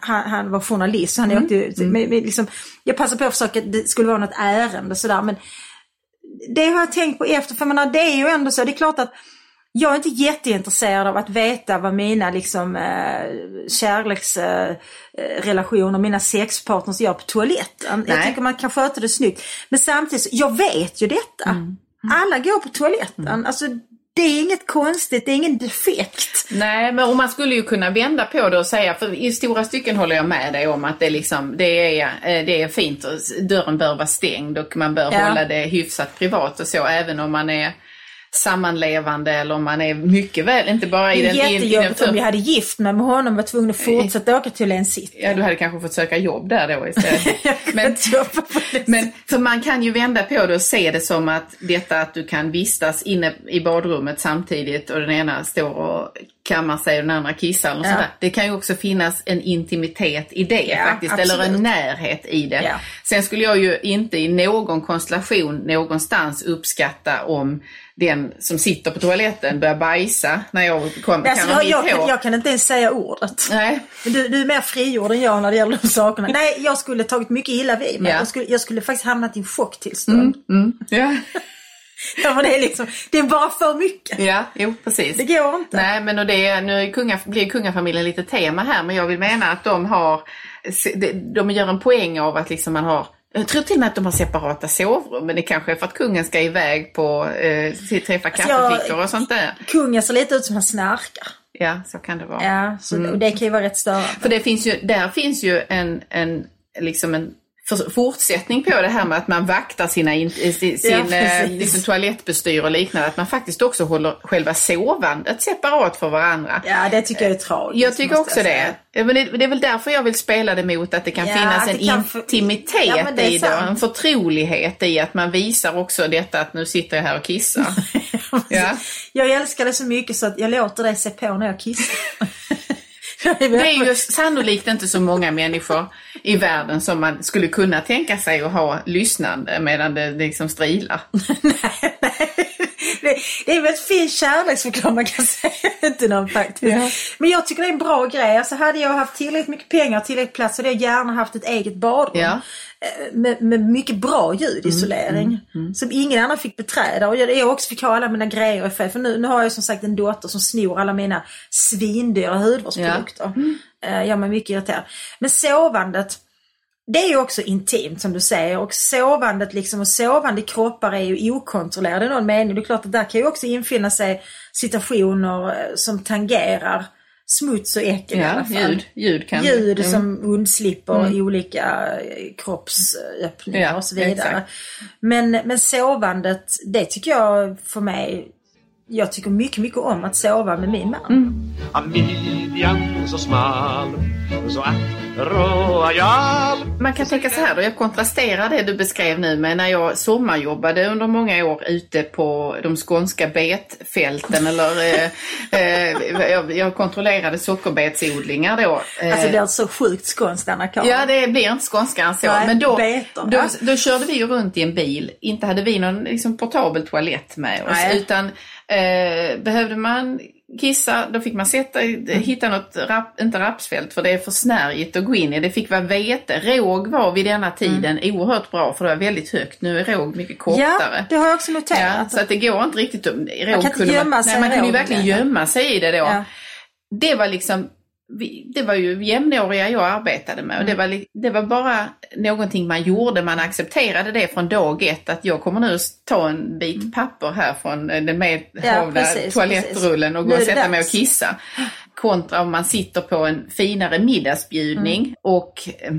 [SPEAKER 1] han, han var journalist så han
[SPEAKER 2] Mm.
[SPEAKER 1] åkte ju, men, men liksom, jag passade på att försöka, att det skulle vara något ärende sådär men det har jag tänkt på efter, för menar, det är ju ändå så, det är klart att jag är inte jätteintresserad av att veta vad mina liksom, eh, kärleksrelationer, eh, mina sexpartners gör på toaletten. Jag
[SPEAKER 2] Nej.
[SPEAKER 1] tycker man kan sköta det snyggt. Men samtidigt, jag vet ju detta.
[SPEAKER 2] Mm.
[SPEAKER 1] Alla går på toaletten. Alltså, det är inget konstigt, det är ingen defekt.
[SPEAKER 2] Nej, men och man skulle ju kunna vända på det och säga, för i stora stycken håller jag med dig om att det, liksom, det, är, eh, det är fint och dörren bör vara stängd och man bör
[SPEAKER 1] Ja.
[SPEAKER 2] hålla det hyfsat privat och så, även om man är sammanlevande eller om man är mycket väl, inte bara i
[SPEAKER 1] Det är
[SPEAKER 2] den... i den
[SPEAKER 1] jättejobbigt om jag hade gift mig med honom och var tvungen att fortsätta åka till en city.
[SPEAKER 2] Ja, du hade kanske fått söka jobb där då istället.
[SPEAKER 1] Men,
[SPEAKER 2] men,
[SPEAKER 1] det
[SPEAKER 2] för man kan ju vända på det och se det som att detta att du kan vistas inne i badrummet samtidigt och den ena står och kammar sig och den andra kissar. Och
[SPEAKER 1] Ja.
[SPEAKER 2] sådär. Det kan ju också finnas en intimitet i det
[SPEAKER 1] Ja,
[SPEAKER 2] faktiskt, eller en
[SPEAKER 1] absolut.
[SPEAKER 2] närhet i det.
[SPEAKER 1] Ja.
[SPEAKER 2] Sen skulle jag ju inte i någon konstellation någonstans uppskatta om den som sitter på toaletten börjar bajsa när jag kom,
[SPEAKER 1] Alltså,
[SPEAKER 2] kan
[SPEAKER 1] jag, jag,
[SPEAKER 2] hår.
[SPEAKER 1] jag kan inte ens säga ordet.
[SPEAKER 2] Nej.
[SPEAKER 1] Du, du är mer frigjord än jag när det gäller de sakerna. Nej, jag skulle tagit mycket illa vid mig.
[SPEAKER 2] Ja.
[SPEAKER 1] Jag, skulle, jag skulle faktiskt hamnat i en chocktillstånd.
[SPEAKER 2] Ja.
[SPEAKER 1] Ja, men det, är liksom, det är bara för mycket.
[SPEAKER 2] ja, jo precis.
[SPEAKER 1] Det går inte.
[SPEAKER 2] Nej, men och det, nu är kunga, blir kungafamiljen lite tema här, men jag vill mena att de har, de, de gör en poäng av att liksom man har jag tror till och med att de har separata sovrum, men det kanske är för att kungen ska iväg på eh, träffa
[SPEAKER 1] Alltså,
[SPEAKER 2] kaffeflickor och sånt där.
[SPEAKER 1] Kungen ser lite ut som han snarkar.
[SPEAKER 2] Ja, så kan det vara.
[SPEAKER 1] Ja, så, och det kan ju vara rätt störande.
[SPEAKER 2] För det finns ju, där finns ju en, en, liksom en för- fortsättning på det här med att man vaktar sina in, sin, sin eh,
[SPEAKER 1] precis.
[SPEAKER 2] liksom toalettbestyr och liknande. Att man faktiskt också håller själva sovandet separat för varandra.
[SPEAKER 1] Ja, det tycker jag är tragiskt.
[SPEAKER 2] Jag tycker också
[SPEAKER 1] säga.
[SPEAKER 2] det. Ja, Men det. Det är väl därför jag vill spela det mot att det kan
[SPEAKER 1] Ja,
[SPEAKER 2] finnas en
[SPEAKER 1] kan
[SPEAKER 2] intimitet
[SPEAKER 1] Ja, det
[SPEAKER 2] i det. En förtrolighet i att man visar också detta att nu sitter jag här och kissar. ja.
[SPEAKER 1] Jag älskar det så mycket så att jag låter dig se på när jag kissar.
[SPEAKER 2] Det är ju sannolikt inte så många människor i världen som man skulle kunna tänka sig att ha lyssnande medan det liksom strilar.
[SPEAKER 1] nej, nej. Det, det är en väldigt fin kärleksförklaring man kan säga till någon faktiskt.
[SPEAKER 2] Ja.
[SPEAKER 1] Men jag tycker det är en bra grej. Alltså hade jag haft tillräckligt mycket pengar och tillräckligt plats så hade jag gärna haft ett eget badrum.
[SPEAKER 2] Ja.
[SPEAKER 1] Eh, Med, med mycket bra ljudisolering. Som ingen annan fick beträda. Och jag, jag också fick ha alla mina grejer i. För nu, nu har jag som sagt en dotter som snor alla mina svindyra hudvårdsprodukter. Ja. Jag är mycket irriterad. Men sovandet det är ju också intimt som du säger och sovandet liksom och sovande kroppar är ju okontrollerade i någon mening. Det är klart att där kan ju också infinna sig situationer eh, som tangerar smuts och äckel i alla
[SPEAKER 2] Ja,
[SPEAKER 1] fall.
[SPEAKER 2] ljud, ljud kan
[SPEAKER 1] Ljud
[SPEAKER 2] Mm.
[SPEAKER 1] som undslipper
[SPEAKER 2] Mm.
[SPEAKER 1] olika eh, kroppsöppningar
[SPEAKER 2] Ja,
[SPEAKER 1] och så vidare.
[SPEAKER 2] exakt.
[SPEAKER 1] Men, men sovandet, det tycker jag för mig, jag tycker mycket, mycket om att sova med min man.
[SPEAKER 2] Mm.
[SPEAKER 3] Så smal Så att royal
[SPEAKER 2] Man kan tänka så här då, jag kontrasterar det du beskrev nu med när jag sommarjobbade under många år ute på de skånska betfälten eller eh, eh, jag, jag kontrollerade sockerbetsodlingar då. Eh,
[SPEAKER 1] Alltså det är så sjukt skånskt Anna-Karin.
[SPEAKER 2] Ja, det blir inte skånska än så.
[SPEAKER 1] Nej,
[SPEAKER 2] men då, då, då körde vi ju runt i en bil. Inte hade vi någon liksom, portabel toalett med oss.
[SPEAKER 1] Nej.
[SPEAKER 2] Utan eh, behövde man kissa, då fick man sätta, hitta något, rap, inte rapsfält för det är för snärjigt att gå in i. Det fick vara vete. Råg var vid denna tiden oerhört bra för det var väldigt högt. Nu är råg mycket
[SPEAKER 1] Mm. Ja,
[SPEAKER 2] kortare.
[SPEAKER 1] det har jag också
[SPEAKER 2] Ja,
[SPEAKER 1] noterat.
[SPEAKER 2] så att det går inte riktigt att... Råg
[SPEAKER 1] inte
[SPEAKER 2] kunde
[SPEAKER 1] gömma
[SPEAKER 2] man,
[SPEAKER 1] sig
[SPEAKER 2] nej, man kunde ju verkligen gömma sig i det då.
[SPEAKER 1] Ja.
[SPEAKER 2] Det var liksom, vi, det var ju jämnåriga jag arbetade med och det, var, li- det var bara någonting man gjorde, man accepterade det från dag ett att jag kommer nu ta en bit papper här från den medhavda
[SPEAKER 1] precis,
[SPEAKER 2] toalettrullen och gå och sätta mig och kissa. Kontra om man sitter på en finare middagsbjudning
[SPEAKER 1] Mm.
[SPEAKER 2] och eh,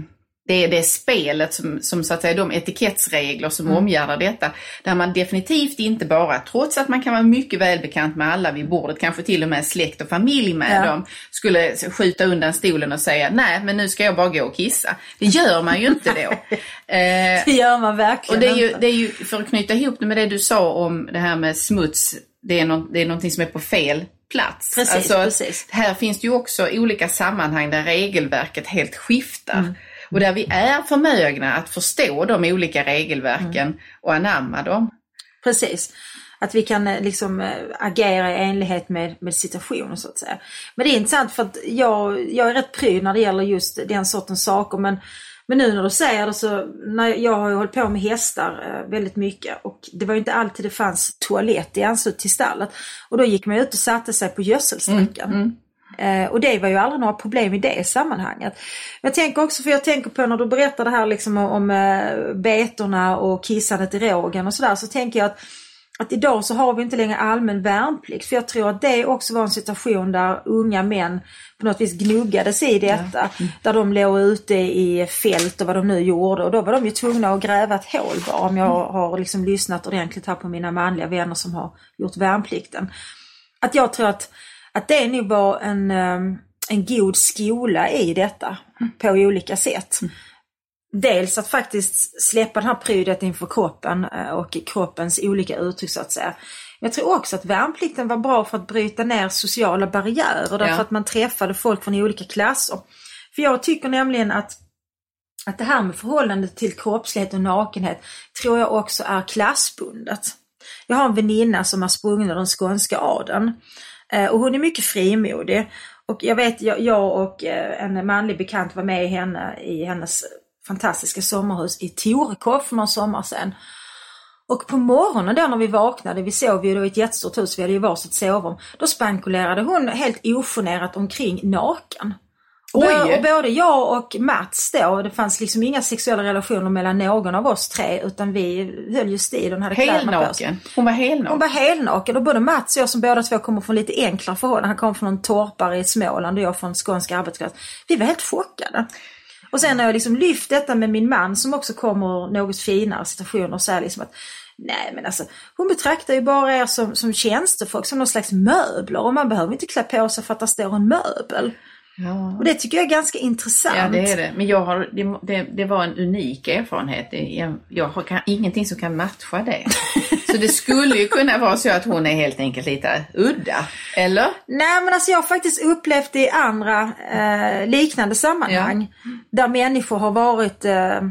[SPEAKER 2] det är det spelet som, som så att säga de etikettsregler som
[SPEAKER 1] Mm.
[SPEAKER 2] omgärdar detta. Där man definitivt inte bara, trots att man kan vara mycket välbekant med alla vid bordet, kanske till och med släkt och familj med
[SPEAKER 1] Ja.
[SPEAKER 2] dem, skulle skjuta undan stolen och säga nej men nu ska jag bara gå och kissa. Det gör man ju inte då. eh,
[SPEAKER 1] Det gör man verkligen
[SPEAKER 2] och det är, ju, det är ju, för att knyta ihop det med det du sa om det här med smuts, det är, nå, det är någonting som är på fel plats.
[SPEAKER 1] Precis,
[SPEAKER 2] alltså,
[SPEAKER 1] precis.
[SPEAKER 2] Här finns det ju också olika sammanhang där regelverket helt skiftar.
[SPEAKER 1] Mm.
[SPEAKER 2] Och där vi är förmögna att förstå de olika regelverken
[SPEAKER 1] Mm.
[SPEAKER 2] och anamma dem.
[SPEAKER 1] Precis. Att vi kan eh, liksom eh, agera i enlighet med, med situationen så att säga. Men det är intressant för att jag, jag är rätt pryd när det gäller just den sortens saker. Men, men nu när du säger det så, när jag har ju hållit på med hästar eh, väldigt mycket och det var ju inte alltid det fanns toalett i anslutning till stallet. Och då gick man ut och satte sig på gödselsträckan. Eh, och det var ju aldrig några problem i det sammanhanget. Jag tänker också, för jag tänker på när du berättade här liksom om, eh, betorna och kissandet i rågen och sådär, så tänker jag att att idag så har vi inte längre allmän värnplikt. För jag tror att det också var en situation där unga män på något vis gnuggades i detta. Där de låg ute i fält och vad de nu gjorde. Och då var de ju tvungna att gräva ett hål bara. Om jag har liksom lyssnat ordentligt här på mina manliga vänner som har gjort värnplikten. Att jag tror att, att det nog var en, ehm, en god skola i detta på olika sätt. Dels att faktiskt släppa den här prydet inför kroppen eh, och kroppens olika uttryck så att säga. Jag tror också att värnplikten var bra för att bryta ner sociala barriärer därför
[SPEAKER 2] Ja.
[SPEAKER 1] att man träffade folk från olika klasser. För jag tycker nämligen att att det här med förhållandet till kroppslighet och nakenhet tror jag också är klassbundet. Jag har en väninna som har sprungit ur den skånska adeln Eh, och hon är mycket frimodig. Och jag vet, jag, jag och eh, en manlig bekant var med henne i hennes fantastiska sommarhus i Torekov för någon sommar sedan. Och på morgonen då när vi vaknade, vi sov ju då i ett jättestort hus, vi hade ju varsitt sovrum. Då spankulerade hon helt ogenerat omkring naken.
[SPEAKER 2] Oj!
[SPEAKER 1] och både jag och Mats då, det fanns liksom inga sexuella relationer mellan någon av oss tre utan vi höll ju stil och hade kläderna på oss.
[SPEAKER 2] Helnaken. Hon var helnaken.
[SPEAKER 1] Hon var helnaken och både Mats och jag som båda två kommer från lite enklare förhållanden, han kom från en torpare i Småland och jag från skånsk arbetarklass. Vi var helt chockade. Och sen har jag liksom lyft detta med min man som också kommer något finare situationer och säger liksom att Nej men alltså hon betraktar ju bara er som, som tjänstefolk, som någon slags möbler och man behöver inte klä på sig för att det står en möbel.
[SPEAKER 2] Ja.
[SPEAKER 1] Och det tycker jag är ganska intressant.
[SPEAKER 2] Ja, det är det. Men jag har, det, det, det var en unik erfarenhet. Jag, jag har kan, ingenting som kan matcha det. Så det skulle ju kunna vara så att hon är helt enkelt lite udda. Eller?
[SPEAKER 1] Nej men alltså jag har faktiskt upplevt det i andra eh, liknande sammanhang. Där människor har varit eh,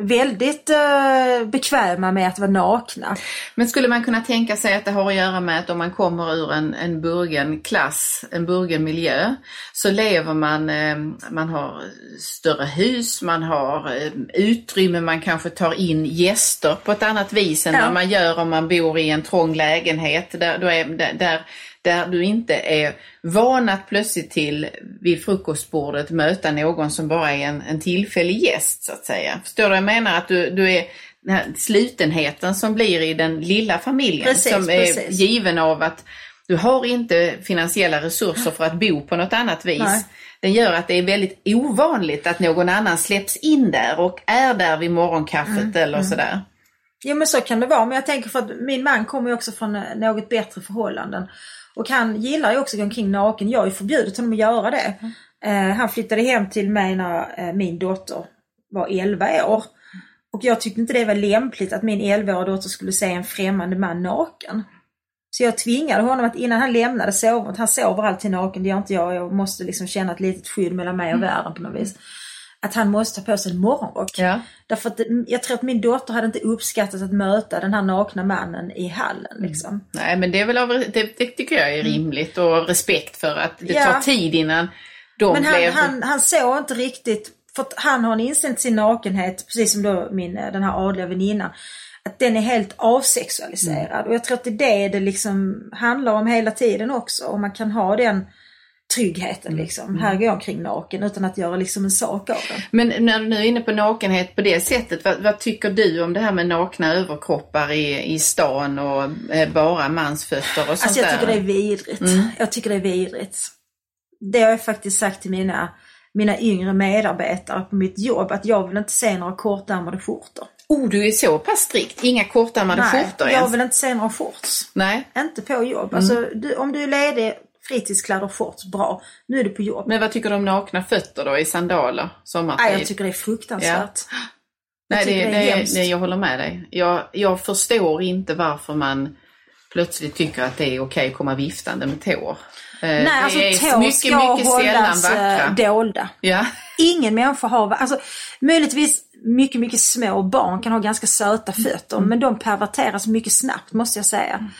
[SPEAKER 1] väldigt eh, bekväma med att vara nakna.
[SPEAKER 2] Men skulle man kunna tänka sig att det har att göra med att om man kommer ur en, en burgen klass, en burgen miljö, så lever man, eh, man har större hus, man har eh, utrymme, man kanske tar in gäster på ett annat vis än
[SPEAKER 1] Ja.
[SPEAKER 2] vad man gör om man bor i en trång lägenhet där, då är, där, där, där du inte är van att plötsligt till vid frukostbordet möta någon som bara är en, en tillfällig gäst så att säga. Förstår du vad jag menar? Att du, du är den här slutenheten som blir i den lilla familjen
[SPEAKER 1] Precis,
[SPEAKER 2] som är
[SPEAKER 1] precis.
[SPEAKER 2] given av att du har inte finansiella resurser för att bo på något annat vis.
[SPEAKER 1] Nej.
[SPEAKER 2] Den gör att det är väldigt ovanligt att någon annan släpps in där och är där vid morgonkaffet
[SPEAKER 1] Mm,
[SPEAKER 2] eller sådär.
[SPEAKER 1] Jo men så kan det vara. Men jag tänker för att min man kommer ju också från något bättre förhållanden. Och han gillar ju också att gå omkring naken. Jag har ju förbjudit honom att göra det. Eh, han flyttade hem till mig när eh, min dotter var 11 år. Och jag tyckte inte det var lämpligt att min 11-åriga dotter skulle se en främmande man naken. Så jag tvingade honom att innan han lämnade sovrummet, han sover alltid naken, det gör inte jag. Jag måste liksom känna ett litet skydd mellan mig och världen på något vis. Att han måste ta på sig en morgonrock.
[SPEAKER 2] Ja.
[SPEAKER 1] Därför att det- jag tror att min dotter hade inte uppskattat att möta den här nakna mannen i hallen. Liksom.
[SPEAKER 2] Nej men det är väl av, det, det tycker jag är rimligt och respekt för att det
[SPEAKER 1] Ja.
[SPEAKER 2] tar tid innan de
[SPEAKER 1] Men han,
[SPEAKER 2] blev...
[SPEAKER 1] han, han såg inte riktigt, för att han har till sin nakenhet, precis som då min, eh, den här adliga väninnan, att den är helt avsexualiserad. Och jag tror att det är det det liksom handlar om hela tiden också. Och man kan ha den tryggheten liksom. Här går jag omkring naken utan att göra liksom en sak av den.
[SPEAKER 2] Men när du nu är inne på nakenhet på det sättet, vad, vad tycker du om det här med nakna överkroppar i, i stan och eh, bara mansfötter och sånt
[SPEAKER 1] Alltså jag
[SPEAKER 2] där?
[SPEAKER 1] tycker det är vidrigt. Jag tycker det är vidrigt. Det har jag faktiskt sagt till mina, mina yngre medarbetare på mitt jobb, att jag vill inte se några kortärmade skjortor.
[SPEAKER 2] Oh, du är så pass strikt. Inga kortärmade skjortor
[SPEAKER 1] jag
[SPEAKER 2] ens?
[SPEAKER 1] vill inte se några shorts.
[SPEAKER 2] Nej.
[SPEAKER 1] Inte på jobb. Alltså, du, om du är ledig, fritidskläder och shorts, bra. Nu är du på jobb.
[SPEAKER 2] Men vad tycker du om nakna fötter då i sandaler sommartid?
[SPEAKER 1] Nej, jag tycker det är fruktansvärt.
[SPEAKER 2] Nej,
[SPEAKER 1] jag
[SPEAKER 2] det, det,
[SPEAKER 1] det är
[SPEAKER 2] det, jag håller med dig. Jag, jag förstår inte varför man plötsligt tycker att det är okej att komma viftande med tår. Eh,
[SPEAKER 1] Nej,
[SPEAKER 2] det
[SPEAKER 1] alltså
[SPEAKER 2] är
[SPEAKER 1] tår
[SPEAKER 2] mycket,
[SPEAKER 1] ska
[SPEAKER 2] mycket
[SPEAKER 1] hållas eh,
[SPEAKER 2] vackra.
[SPEAKER 1] dolda.
[SPEAKER 2] Ja.
[SPEAKER 1] Ingen människa har, alltså möjligtvis mycket, mycket små barn kan ha ganska söta fötter,
[SPEAKER 2] Mm.
[SPEAKER 1] men de perverteras mycket snabbt måste jag säga.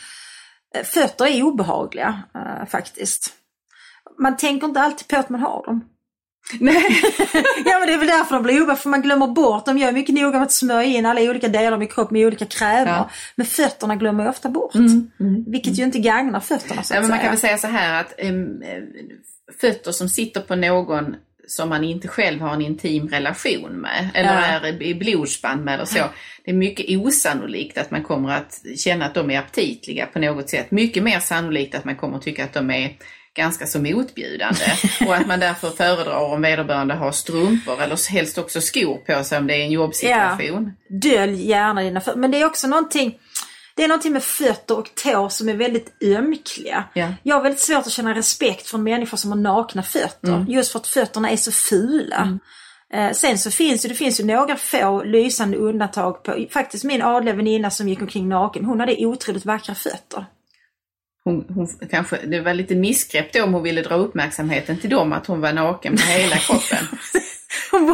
[SPEAKER 1] Eh, Fötter är obehagliga eh, faktiskt. Man tänker inte alltid på att man har dem.
[SPEAKER 2] Nej.
[SPEAKER 1] Ja men det är väl därför de blir obehagliga, för man glömmer bort dem. Jag är mycket noga med att smörja in alla olika delar av min kropp med olika krämer.
[SPEAKER 2] Ja. Mm,
[SPEAKER 1] Men fötterna glömmer jag ofta bort. Vilket ju inte gagnar fötterna så
[SPEAKER 2] Ja,
[SPEAKER 1] att
[SPEAKER 2] men man
[SPEAKER 1] säga.
[SPEAKER 2] kan väl säga så här att eh, fötter som sitter på någon som man inte själv har en intim relation med eller
[SPEAKER 1] Ja.
[SPEAKER 2] är i blodsband med eller så. Det är mycket osannolikt att man kommer att känna att de är aptitliga på något sätt. Mycket mer sannolikt att man kommer att tycka att de är ganska så motbjudande och att man därför föredrar om vederbörande har strumpor eller helst också skor på sig om det är en jobbsituation.
[SPEAKER 1] Dölj gärna dina. Men det är också någonting det är någonting med fötter och tår som är väldigt ömkliga.
[SPEAKER 2] Ja.
[SPEAKER 1] Jag har väldigt svårt att känna respekt för människor som har nakna fötter.
[SPEAKER 2] Mm.
[SPEAKER 1] Just för att fötterna är så fula. Eh, sen så finns ju, det finns ju några få lysande undantag på, faktiskt min adliga väninna som gick omkring naken, hon hade otroligt vackra fötter.
[SPEAKER 2] Hon, hon kanske, det var lite missgrepp då om hon ville dra uppmärksamheten till dem att hon var naken med hela kroppen.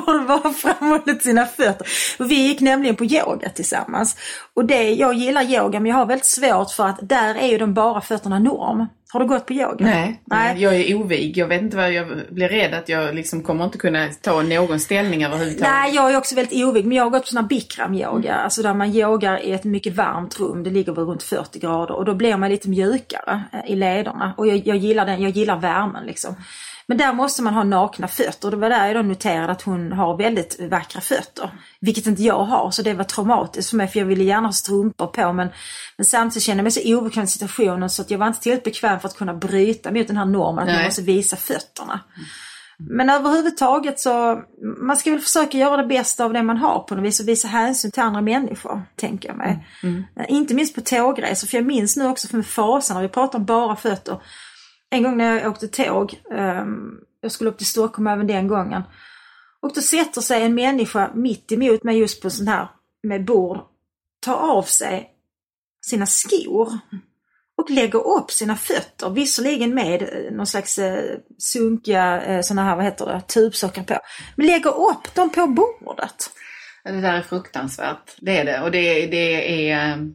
[SPEAKER 1] Hon bara framhållit sina fötter. Vi gick nämligen på yoga tillsammans. Och det, jag gillar yoga men jag har väldigt svårt för att där är ju de bara fötterna norm. Har du gått på yoga?
[SPEAKER 2] Nej,
[SPEAKER 1] Nej.
[SPEAKER 2] jag är ovig. Jag vet inte vad jag blir rädd att jag liksom kommer inte kunna ta någon ställning överhuvudtaget.
[SPEAKER 1] Nej, jag är också väldigt ovig, men jag har gått på sån här bikram-yoga, alltså där man yogar i ett mycket varmt rum, det ligger väl runt 40 grader och då blir man lite mjukare eh, i lederna och jag, jag gillar den, jag gillar värmen liksom. Men där måste man ha nakna fötter det var där jag då noterade att hon har väldigt vackra fötter. Vilket inte jag har, så det var traumatiskt för mig för jag ville gärna ha strumpor på men, men samtidigt kände jag mig så obekväm i situationen så att jag var inte tillräckligt bekväm för att kunna bryta mot den här normen att man måste visa fötterna. Men överhuvudtaget så, man ska väl försöka göra det bästa av det man har på något vis och visa hänsyn till andra människor, tänker jag mig. Eh, Inte minst på tågresor, för jag minns nu också med fasen när vi pratar om bara fötter. En gång när jag åkte tåg, ehm, jag skulle upp till Stockholm även den gången. Och då sätter sig en människa mitt emot mig just på sån här med bord, tar av sig sina skor och lägger upp sina fötter, visserligen med eh, någon slags eh, sunkiga eh, sådana här, vad heter det, tubsockar på. Men lägger upp dem på bordet.
[SPEAKER 2] Det där är fruktansvärt. Det är det. Och det, det är... Ehm,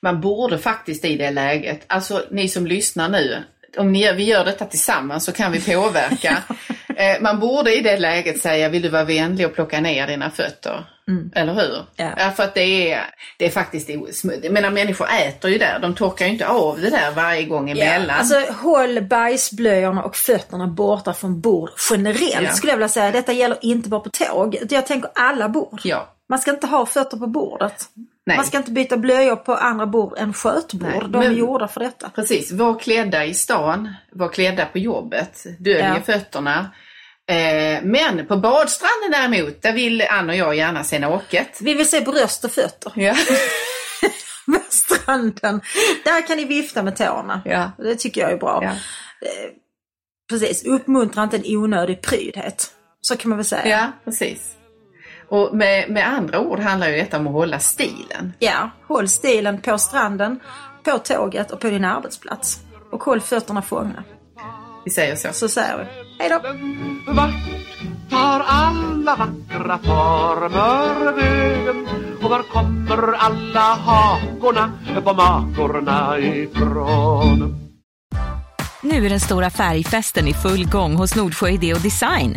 [SPEAKER 2] man borde faktiskt i det läget, alltså ni som lyssnar nu, om ni gör, vi gör detta tillsammans så kan vi påverka. Eh, Man borde i det läget säga, vill du vara vänlig och plocka ner dina fötter? Eller hur?
[SPEAKER 1] Ja.
[SPEAKER 2] för att det är, det är faktiskt osmö- Jag menar människor äter ju där, de torkar ju inte av det där varje gång emellan.
[SPEAKER 1] Alltså håll bajsblöjorna och fötterna borta från bord generellt
[SPEAKER 2] Ja.
[SPEAKER 1] skulle jag vilja säga. Detta gäller inte bara på tåg, jag tänker alla bord.
[SPEAKER 2] Ja,
[SPEAKER 1] Man ska inte ha fötter på bordet.
[SPEAKER 2] Nej.
[SPEAKER 1] Man ska inte byta blöjor på andra bord än skötbord.
[SPEAKER 2] Nej,
[SPEAKER 1] De är gjorda för detta.
[SPEAKER 2] Precis, var klädda i stan, var klädda på jobbet, dölj
[SPEAKER 1] Ja.
[SPEAKER 2] fötterna. Eh, men på badstranden däremot, där vill Ann och jag gärna se naket.
[SPEAKER 1] Vi vill se bröst och fötter.
[SPEAKER 2] Ja.
[SPEAKER 1] På stranden. Där kan ni vifta med tårna.
[SPEAKER 2] Ja.
[SPEAKER 1] Det tycker jag är bra.
[SPEAKER 2] Ja.
[SPEAKER 1] Eh, Precis, uppmuntra inte en onödig prydhet. Så kan man väl säga.
[SPEAKER 2] ja, precis. Och med, med andra ord handlar ju detta om att hålla stilen.
[SPEAKER 1] Ja, håll stilen på stranden, på tåget och på din arbetsplats. Och håll fötterna fångna.
[SPEAKER 2] Vi säger så.
[SPEAKER 1] Så säger vi. Hej då!
[SPEAKER 3] Vart tar alla vackra former vägen? Och var kommer alla hakorna på makorna ifrån?
[SPEAKER 4] Nu är den stora färgfesten i full gång hos Nordsjö Idé och Design.